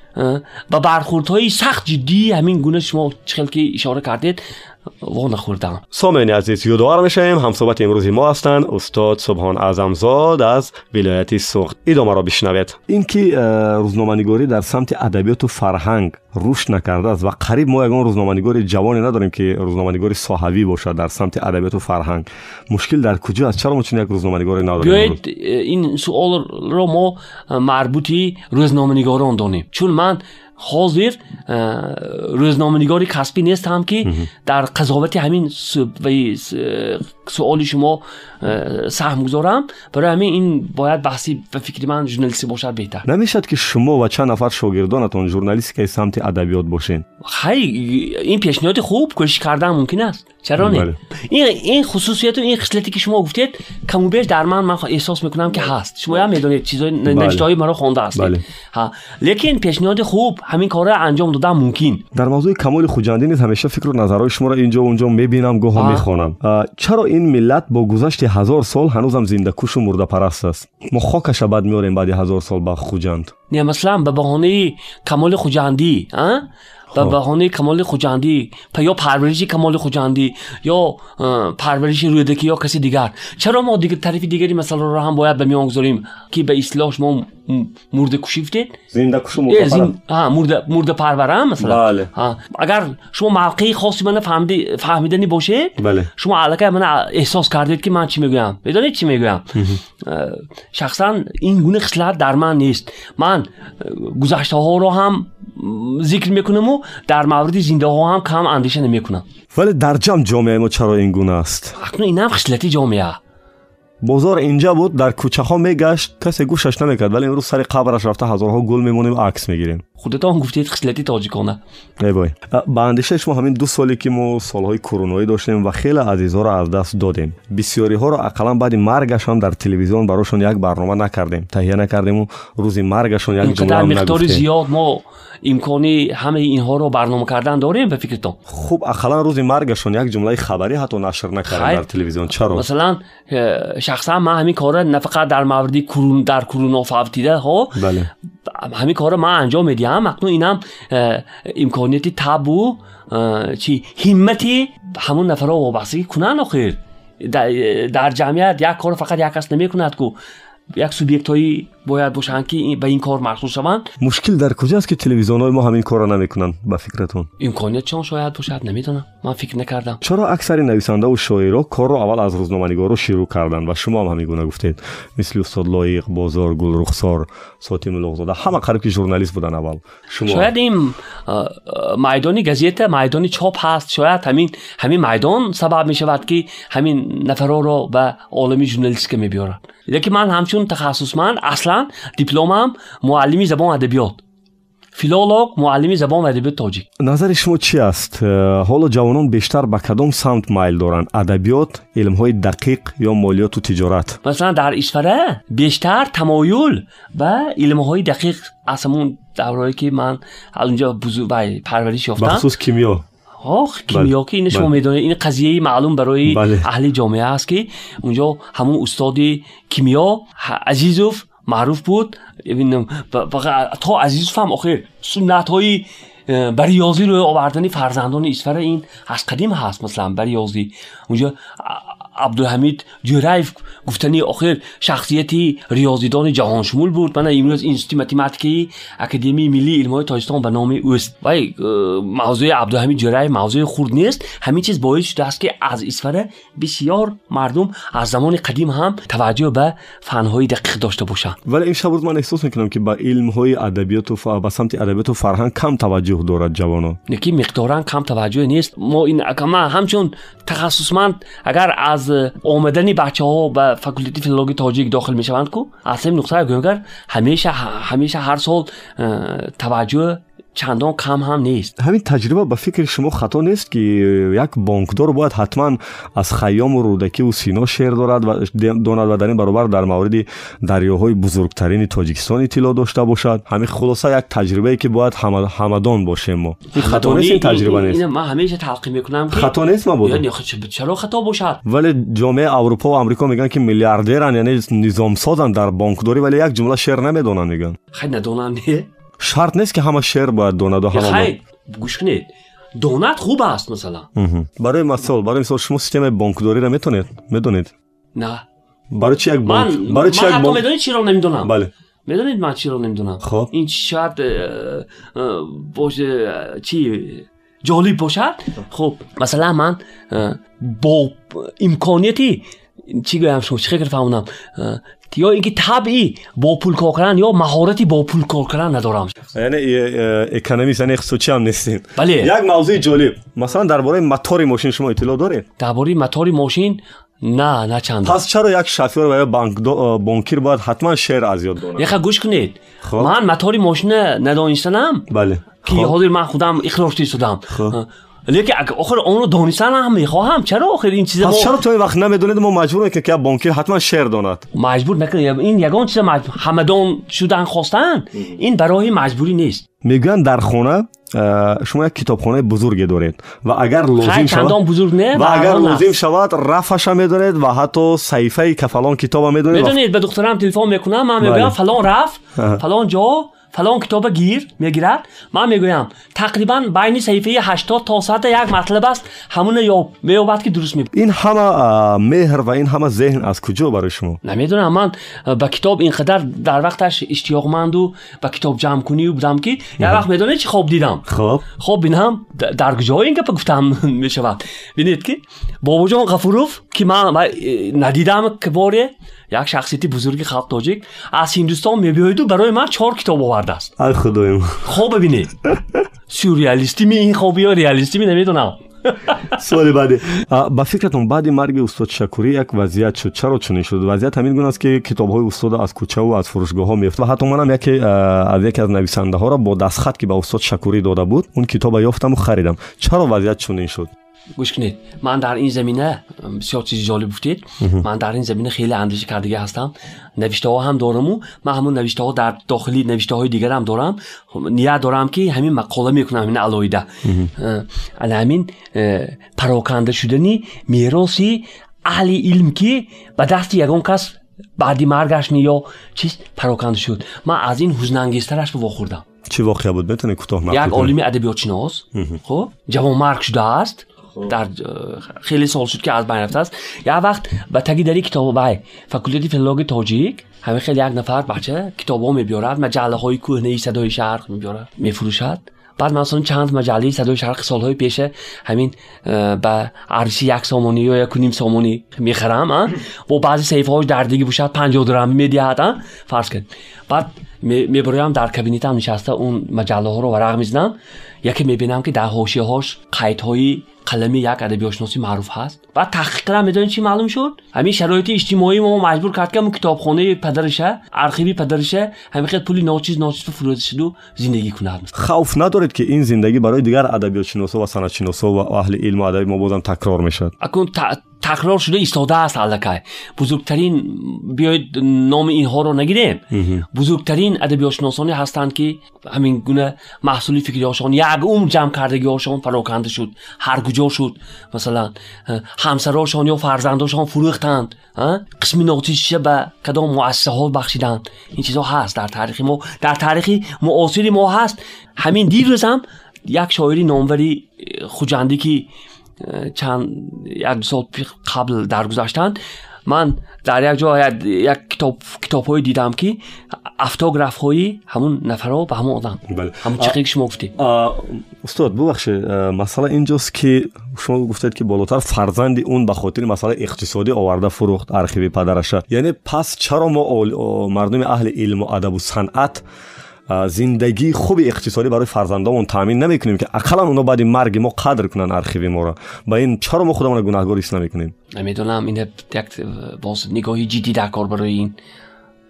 و برخوردهای سخت جدی همین گونه شما چخل که اشاره کردید вонахӯрдам сомеъини азиз ёдовар мешавем. Ҳамсоҳбати имрӯзи мо ҳастанд. Устод субҳон аъзамзод аз вилояти суғд идомаро бишнавед. Ин ки э, рӯзноманигорӣ дар самти адабиёту фарҳанг рушд накардааст ва қариб мо ягон рӯзноманигори ҷавоне надорем ки рӯзноманигори соҳавӣ бошад дар самти адабиёту фарҳанг мушкил дар куҷо аст чаро мо чун як рӯзноманигоре надорем биёед э, ин суолро мо э, марбути рӯзноманигорон донем чун ман ҳозир э, рӯзноманигори касбӣ нестам ки дар қазовати ҳамин суоли шумо سهم گذارم برای همین این باید بحثی به فکر من ژورنالیستی باشد بهتر. نمی‌شد که شما و چند نفر شاگردانتون ژورنالیست که سمت ادبیات باشین. خیلی این پیشنهاد خوب کوشش کردن ممکن است. چرا نه؟ بله. این این خصوصیت و این خصلتی که شما گفتید کم و در من من احساس می‌کنم که بله. هست. شما هم می‌دونید چیزای نشتهای بله. مرا خوانده هستید. ها. لیکن پیشنهاد خوب همین کارا انجام دادن ممکن. در موضوع کمال خوجنده نیست همیشه فکر و نظرهای شما را اینجا و اونجا می‌بینم گوه می‌خوانم چرا این ملت با گذشت هزار سال هنوزم زنده کوش و مرده پرست است؟ ما خاکش بعد میاریم بعد هزار سال با خوجند نه مثلا به بهانه کمال خوجندی ها؟ به خب. بهانه کمال خوجندی یا پرورش کمال خوجندی یا پرورش رودکی یا کسی دیگر. چرا ما دیگه تعریف دیگری مثلا رو هم باید به میان گذاریم که به اصلاح ما مرده کشیفتین زنده کشو مرده زین... ها مرده مرده پرورم مثلا. بله. ها. اگر شما موقعی خاصی من فهمیدی فهمیدنی باشه بله. شما علاقه من احساس کردید که من چی میگم بدونید چی میگم شخصا این گونه خصلت در من نیست. من گذشته ها رو هم ذکر می‌کنم و در مورد زنده ها هم کم اندیشه نمی‌کنم ولی در جمع جامعه ما چرا این گونه است؟ اکنون اینم خصلت جامعه. Бозор инҷа буд дар кӯчаҳо мегашт касе гӯшаш намекард вале имрӯз сари қабраш рафта ҳазорҳо гул мемонем акс мегирем. Худатон гуфтед хислати тоҷикона. Эбой ба андешаи шумо ҳамин ду соле ки мо солҳои кӯронаоӣ доштем ва хеле азизҳоро аз даст додем. Бисёриҳоро ақаллан баъди маргашон дар телевизион барошон як барнома накардем. Таҳия накардему рӯзи маргашон як ҷумла миқдори зиёд мо имкони ҳамаи инҳоро барнома кардан дорем ба фикртон хуб ақаллан рӯзи маргашон як ҷумлаи хабарӣ ҳатто нашр накардем дар телевизион. Чаро? Масалан شخصا من همین کارا نه فقط در مورد کرون در کرونا فوتیده ها خب؟ بله. همین کارا من انجام میدیم اکنون اینم امکانیتی تبو چی؟ همتی همون نفرها وابستگی کنن آخر. در جمعیت یک کار فقط یک کس نمی‌کند که یک سوبیکت هایی باید باشند که به این کار مخصوص شوند. مشکل در کجاست که تلویزیون های ما همین کار را نمی‌کنن؟ به فکرتون. امکانیت چون شاید باشد نمی‌دونم. من فکر نکردم. چرا اکثر نویسنده و شاعرها کار را اول از روزنامه‌نگارا شروع کردن و شما هم همین گونه گفتید. مثل استاد لایق بازار گل رخسار гулрухсор сотимулуғзода ҳама қариб ки журналист буданд аввал. Шояд ин майдони газета майдони чоп ҳаст. Шояд ҳамин ҳамин майдон сабаб мешавад ки ҳамин нафарҳоро ба олами журналистика мебиёрад. Лекин ман ҳамчун тахассусманд. Аслан дипломам муаллими забон адабиёт филолог муаллими забон ва адабиёти тоҷик назари шумо чӣ аст э, ҳоло ҷавонон бештар ба кадом самт майл доранд адабиёт илмҳои дақиқ ё молиёту тиҷорат масалан дар ишвара бештар тамоюл ба илмҳои дақиқ аз ҳамун даврое ки ман аз унҷа парвариш ёфтам бахусус кимиё ох кимиё ки ин шумо медонед ин қазияи маълум барои аҳли معروف بود. تا عزیز فهم هم آخه سنت های یازی رو آوردن فرزندان اسفر این از قدیم هست مثلا برای یازی اونجا عبدالحمید جورایف گفتنی آخر شخصیتی ریاضیدان جهان شمول بود. من امروز اینستیتوت ماتماتیکی اکادمی ملی علمای تاجیکستان تاجستان به نام اوست. و موضوع عبدالحمید جورایف موضوع خورد نیست. همین چیز باعث شده است که از اسفره بسیار مردم از زمان قدیم هم توجه به فن های دقیق داشته باشند. ولی این روز من احساس می‌کنم که به علم های ادبیات و ف... به سمت ادبیات و فرهنگ کم توجه دارد جوانان. یکی مقدارن کم توجه نیست. ما این اکما همچون تخصصمند اگر از аз омадани бачаҳо ба факултати филологии тоҷик дохил мешаванд ку? Аз ҳамин нуқтаи гӯнгар ҳамеша ҳамеша ҳар сол э, таваҷҷӯҳ чандон кам ҳам нест ҳамин таҷриба ба фикри шумо хато нест ки як бонкдор бояд ҳатман аз хайёму рӯдакиву сино шеър дорад ва донад ва дар ин баробар дар мавриди дарёҳои бузургтарини тоҷикистон иттилоъ дошта бошад ҳамин хулоса як таҷрибае ки бояд ҳамадон бошем мо ин хато нест ин таҷриба нест ман ҳамеша талқин мекунам хато нест мабудо чаро хато бошад вале ҷомеаи аврупо ва амрико мегӯянд ки миллиардеран яъне низомсозан дар бонкдорӣ вале як ҷумла шеър намедонанд мегӯянд хай надонанд не شرط نیست که همه شعر باید دونه دو همه خیلی گوش کنید. دونات خوب است مثلا. برای مثال برای مثال شما سیستم بانکداری را می‌تونید می‌دونید؟ نه. برای چی یک بانک برای چی یک بانک می‌دونید چرا نمی‌دونم. بله. می‌دونید من چرا نمی‌دونم؟ خب. این شرط بوجه چی؟ جولی پوشاد خوب مثلا من با امکانیتی چی گویم شما؟ فهمونم چی گویم شما چی فکر فهمونم اه، یا اینکه طبعی با پول کار کردن یا مهارتی با پول کار کردن ندارم یعنی اکونومیست یعنی اقتصادچی هم نیستین بله. یک موضوع جالب مثلا درباره мотори ماشین شما اطلاع دارید درباره мотори ماشین نه نه چند پس چرا یک شافیور و یا بانک بانکیر باید حتما شعر از یاد داند یخه گوش کنید خب. من мотори ماشین ندانستنم بله که خب. حاضر من خودم اخراجی شدم خب. لیکن اگه آخر اون رو دانستن هم می‌خواهم. چرا آخر این چیز پس ما چرا تو این وقت نمی‌دونید؟ ما مجبوریم که که بانکیر حتما شعر داند مجبور نکنید این یگان چیز مجبور همدان شدن خواستن. این برای مجبوری نیست. می‌گویند در خانه اه، شما یک کتابخانه بزرگی دارید و اگر لازم شود بزرگ نه و اگر لازم. شود رفعش هم می‌دونید و حتی صحیفه کفلان کتاب هم می‌دونید و- می‌دونید به دخترم تلفن می‌کنم من بله. می‌گویم فلان رفت آها. فلان جا فلان کتاب گیر می‌گیرد من می‌گویم تقریبا بین صفحه 80 تا 100 یک مطلب است. همون یا میوبد که درست می این همه مهر و این همه ذهن از کجا برای شما؟ نمی‌دونم. من به کتاب اینقدر در وقتش اشتیاقمند و به کتاب جمع کنی بودم که یک وقت می‌دونید چی خواب دیدم؟ خب. خب بینم در کجای این گپ گفتم می شود بینید که بابا جان غفوروف که من ندیدم که باره. یک شخصیت بزرگ خلق تاجیک از هندوستان میبیاید برای من چهار کتاب آورده است ای خدایم خوب ببینید سوریالیستی می این خوبی یا ریالیستی می نمی‌دونم سوال بعدی با فکرتون بعد مرگ استاد شکوری یک وضعیت شد چرا چنین شد وضعیت همین گونه است که کتاب های استاد از کوچه و از فروشگاه ها میفته و حتی منم یکی از یکی از نویسنده ها را با دستخط که به استاد شکوری داده بود اون کتاب یافتم و خریدم چرا وضعیت چنین شد гӯш кунед. Ман дар ин замина бисёр чизи ҷолиб гуфтед. Ман дар ин замина хеле андеша кардаги ҳастам. Навиштаҳо ҳам дораму ман ҳамун навиштаҳо дар дохили навиштаҳои дигарам дорам. Ният дорам ки ҳамин мақола мекунам ҳамин алоида. Ана ҳамин э, пароканда шудани мероси аҳли илм ки ба дасти ягон кас баъди маргаш ё чиз пароканда шуд. Ман аз ин ҳузнангезтараш вохӯрдам. Чӣ воқеа буд? Метавонӣ кӯтоҳ як олими адабиётшинос. Хуб ҷавонмарг шудааст. خب در خیلی سال شد که از بین رفته است یک وقت به تگی در کتاب بای فکولتی فلولوژی تاجیک همه خیلی یک نفر بچه کتاب ها میبیارد مجله های کهنه صدای شرق میبیارد میفروشد بعد مثلا چند مجله صدای شرق سالهای پیشه همین به ارزش یک سامانی یا یک و نیم سامانی می‌خرم. با بعضی صحیفه هاش دردگی باشد 50 درهم می‌دهد اه. فرض کن بعد می- می‌برم در کابینتم نشسته اون مجله ها رو ورق می‌زنم یکی می‌بینم که در حاشیه هاش قید های قلمی یک ادبیاتشناسی معروف هست. بعد تحقیق کردم می‌دونید چی معلوم شد؟ همین شرایط اجتماعی ما مجبور کرد که کتابخانه پدرشه ارخیوی پدرشه همین پولی ناچیز ناچیز فروخته شد و زندگی کند خوف ندارید که این زندگی برای دیگر ادبیات شناسا و سنت شناسا و اهل علم و ادب ما بازم تکرار می‌شد اکنون تکرار شده ایستاده است علکه بزرگترین بیاید نام اینها رو نگیریم. بزرگترین ادبیات شناسانی هستند که همین گونه محصولی فکری هاشان یک عمر جمع کردگی هاشان پراکنده شد. هر کجا شد. مثلا همسراشان یا فرزنداشان فروختند؟ قسمی ناتیجش به کدام مؤسسه ها بخشیدند؟ این چیزها هست. در تاریخ ما در تاریخ معاصر ما هست. همین دیروز هم یک شاعری ناموری خوجندی که چند یک سال قبل درگذشتن من در یک جا یک- یک کتاب کتاب های دیدم که افتوگراف های همون نفرها به همون آدم. بله. همون چقدر شما گفتی. استاد ببخشید مسئله اینجاست که شما گفتید که بالاتر فرزند اون به خاطر مسئله اقتصادی آورده فروخت ارخیوی پدرش یعنی پس چرا ما مردم اهل علم و ادب و صنعت زندگی خوب اقتصادی برای فرزندامون تامین نمی‌کنیم که اقلا اونا بعد مرگ ما قدر کنن ارخیوی ما را. با این چرا ما خودمون گناهکار ایست نمی‌کنیم. نمی‌دونم این یک باز نگاهی جدی در کار برای این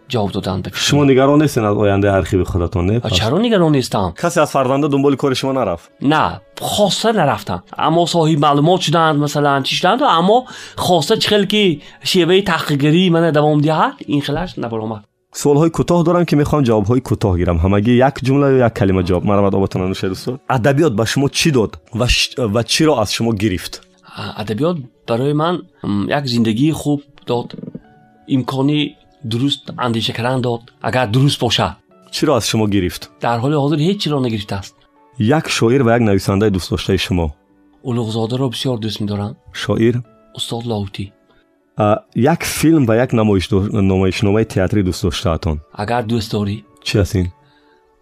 جواب دادن بکشم شما نگران نیستین از آینده ارخیوی خودتون نه؟ چرا نگران نیستم؟ کسی از فرزنده دنبال کار شما نرفت؟ نه خواسته نرفتم. اما صاحب معلومات شدند مثلا چی شدند اما خواسته چخل که شیوه تحقیقگری من دوام دهد این خلش نبرامد سوال های کوتاه دارم که می‌خوام جواب های کوتاه گیرم. همگی یک جمله یا یک کلمه جواب مرا آبتون نوشه دوستان. ادبیات به شما چی داد و, ش... و چی را از شما گرفت؟ ادبیات برای من یک زندگی خوب داد. امکانی درست اندیشه کردن داد. اگر درست باشد چی را از شما گرفت؟ در حال حاضر هیچ چی را نگرفته است. یک شاعر و یک نویسنده دوست داشته شما. اولوغزاده را بسیار دوست می‌دارم. شاعر؟ استاد لاوتی یک فیلم و یک نمایش ва نمایش намоишномаи театрӣ дӯст دوست агар اگر дорӣ چی ҳастин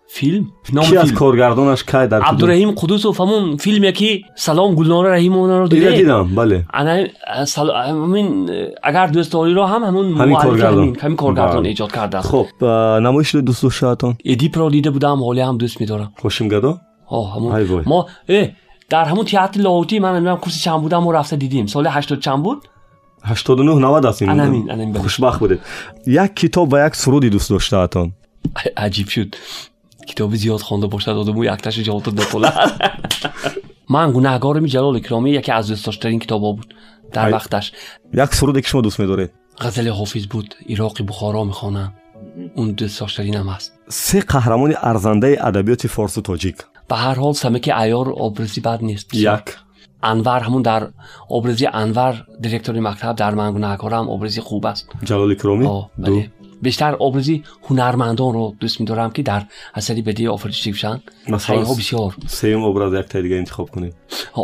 فیلم نام کی از کارگردانش که در عبدالرحیم قدوسوف همون فیلمی که سلام گلنار رحیمونا رو دیده دیدم بله انا سل... من اگر دوست داری رو هم همون همین کارگردان همین کارگردان ایجاد کرده است خب نمایش رو دوست شاتون ادیپ رو دیده بودم حالا هم دوست می‌دارم. خوشم گدا ها همون ما اه در همون تئاتر لاهوتی من نمی‌دونم کورس چند بودم و رفته دیدیم سال 80 چند بود 89 90 аст ин анамин анамин бale. хушбахт будед як китоб ва як суруди дӯст доштаатон عجیب شد کتاب زیاد خوانده باشد آدمو یک تاشو جواب داد من گناهکار می جلال اکرامی یکی از دوست داشترین کتابا بود در ای. وقتش як суруде ки шумо дӯст медоред غزل حافظ بود عراقی بخارا میخوانم اون دوست داشترینم هست се қаҳрамони арзандаи адабиёти форсу тоҷик به هر حال سمک ایار آبرزی بد نیست як انور همون در ابرزی انور دیرکتور مکتب در منگونه کارم ابرزی خوب است. جلال کرومی بله. بیشتر ابرزی هنرمندان رو دوست میدارم که در اثری بدی آفرینش بشن مثلا بسیار. سیم ابراز یک تا دیگه انتخاب کنید.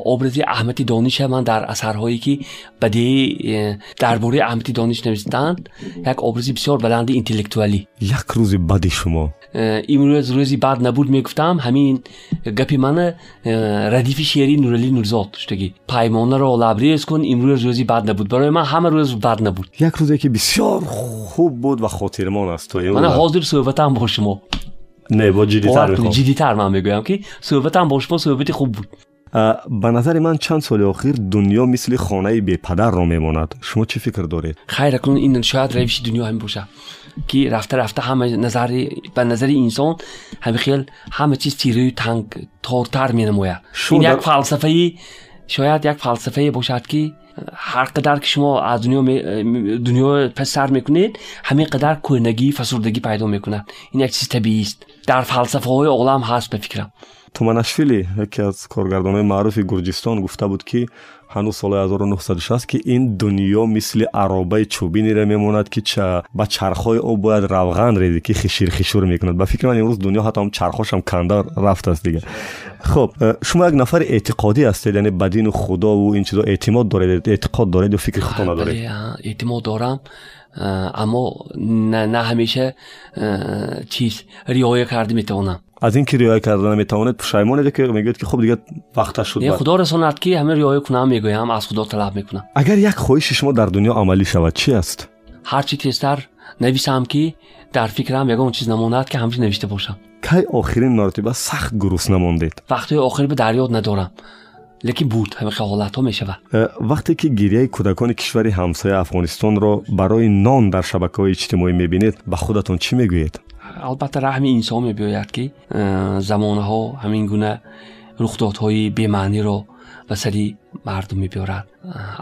ابرزی احمدی دانش من در اثرهایی که بدی درباره احمدی دانش نوشتند یک ابرزی بسیار بلند اینتלקچوالی یک روز بعد شما. امروز روزی بعد نبود می‌گفتم. همین گپی منه ردیف شیری نورالی نورزاد. شدگی پایمانه را لبریز کن امروز روزی بعد نبود. برای من همه روز بعد نبود. یک روزی که بسیار خوب بود و خاطرمان است تو من حاضر صحبت هم باش شما. نه با جدیتر می‌خوام. جدیتر من می‌گویم که صحبت هم باش با صحبت خوب بود. به نظر من چند سال اخیر دنیا مثل خانه بی پدر رو میموند شما چه فکر دارید؟ خیر کن این شاید رویش دنیا هم باشه. ки рафта рафта ҳама назари ба назари инсон ҳамихел ҳама чиз тирию танг тортар менамояд ин як фалсафаи шояд як фалсафае бошад ки ҳар қадар ки шумо аз дунё пасар мекунед ҳамин қадар кӯҳнагӣ фасурдагӣ пайдо мекунад. Ин як чизи табиист. Дар фалсафаҳои олам ҳаст ба фикрам. Туманашвили яке аз коргардонони маъруфи гурҷистон гуфта буд ки ҳанӯз соли 1960 ки ин дунё мисли аробаи чӯбинеро мемонад ки ба чархҳои об бояд равған редӣ ки хиширхишур мекунад ба фикри ман имрӯз дунё ҳатто ҳам чархошам канда рафтааст дигар хуб шумо як нафари эътиқодӣ ҳастед яъне ба дину худову ин чизо эътимод доред эътиқод доред ё фикри худо надоред эътимод дорам аммо на ҳамеша чиз риоя карда метавонам از این که ریایه کردن می‌تواند پشیمانید که میگید که خب دیگه وقتش شد یه خدا رساند که همه رعایت کنم می‌گویم از خدا طلب می‌کنم اگر یک خواهش شما در دنیا عملی شود چی است؟ هر هرچی تیزتر نویسم که در فکرم یگان چیز نماند که همچین نوشته باشم. کی آخرین مرتبه سخت گروس نماندید؟ وقتی آخر به دریاد ندارم. لیکن بود همه حالت ها میشه وقتی که گریه کودکان کشوری همسایه افغانستان رو برای نان در شبکه های اجتماعی می‌بینید به خودتون چی می‌گوید؟ البته رحم انسان میباید که اه، زمانه ها همین گونه رخدادهای بیمعنی мардум мебиёрад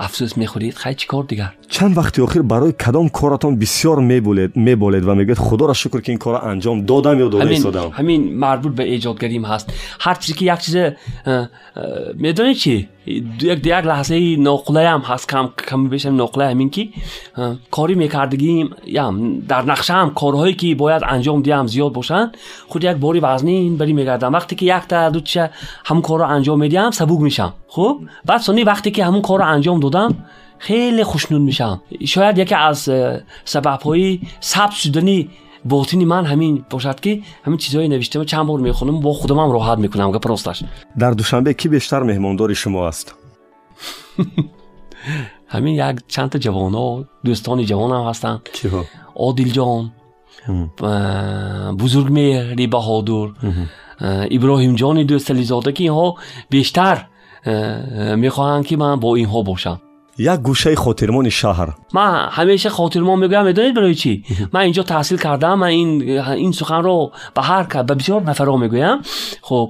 афсӯс мехӯред хай чӣ кор дигар чанд вақти охир барои кадом коратон бисёр меболед ва мегӯед худоро шукр ки ин корро анҷом додам ё дода ҳамин марбут ба эҷодгарим ҳаст ҳар чизе ки як чизе медонед чи як лаҳзаи ноқулаям ҳаст ками бешам ноқулай ҳамин ки корӣ мекардагиам дар нақшаам корҳое ки бояд анҷом диҳам зиёд бошанд худ як бори вазнин барӣ мегардам вақте ки якта дуча ҳамн корро анҷом медиҳам сабук мешам хуб بعد سونی وقتی که همون کار رو انجام دادم خیلی خوشنون میشم. شاید یکی از سبب های سب سودانی باطنی من همین باشد که همین چیزهای نوشته چند بار می‌خونم با خودم هم راحت می‌کنم که راستش در دوشنبه کی بیشتر مهماندار شما است؟ همین یک چند تا جوان ها دوستان جوان هم هستن. آدیل جان بزرگ مهری بهادور ابراهیم جان دوست زاده که اینها بیشتر می‌خواهند که من با اینها باشم. یک گوشه خاطرمان شهر. من همیشه خاطرمان میگم می‌دونید برای چی؟ من اینجا تحصیل کردم من این این سخن رو به هر به بسیار نفرا می‌گویم. خب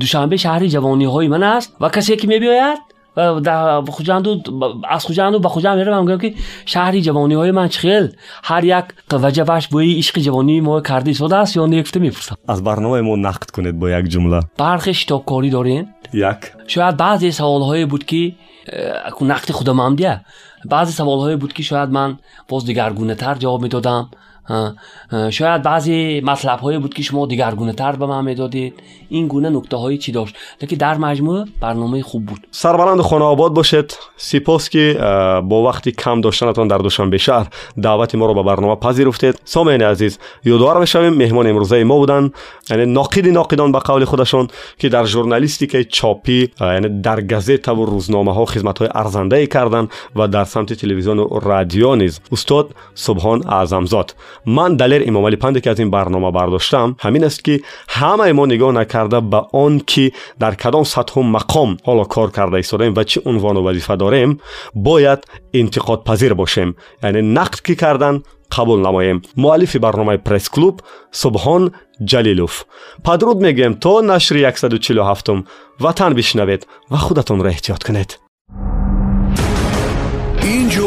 دوشنبه شهری جوانی های من است و کسی که میبیاید؟ خوجاندو از خوجاندو به خوجند میرم میگم که شهری جوانی های من چخیل هر یک وجبش بوی عشق جوانی ما کردی سود است یا نیفته می‌پرسم. از برنامه ما نقد کنید با یک جمله. برخی شتابکاری دارین؟ یک. شاید بعضی سوال های بود که نقد خودم هم دیه. بعضی سوال های بود که شاید من باز دیگر گونه تر جواب می‌دادم. Э, шояд баъзе матлабҳое буд ки шумо дигаргунатар ба ман медодед ин гуна нуктаҳои чӣ дошт? Лекин дар маҷмӯ барномаи хуб буд. Сарбаланду хонаобод бошед. Сипос ки э, бо вақти кам доштанатон дар душанбе шаҳр даъвати моро ба барнома пазируфтед сомеяни азиз ёдовар мешавем меҳмони имрӯзаи мо буданд яъне ноқиди ноқидон ба қавли худашон ки дар журналистикаи чопӣ э, яъне дар газетаву рӯзномаҳо хизматҳои арзандае карданд ва дар самти телевизиону радио низ. Устод субҳон аъзамзод و من دلیر امام علی پنده که از این برنامه برداشتم همین است که همه ما نگاه نکرده به آن که در کدام سطح مقام حالا کار کرده ایستادیم و چه عنوان و وظیفه داریم باید انتقاد پذیر باشیم. یعنی نقد که کردن قبول نماییم. مؤلف برنامه پرس کلوب سبحان جلیلوف. پدرود میگیم تا نشر 147 وطن بشنوید و خودتون را احتیاط کنید.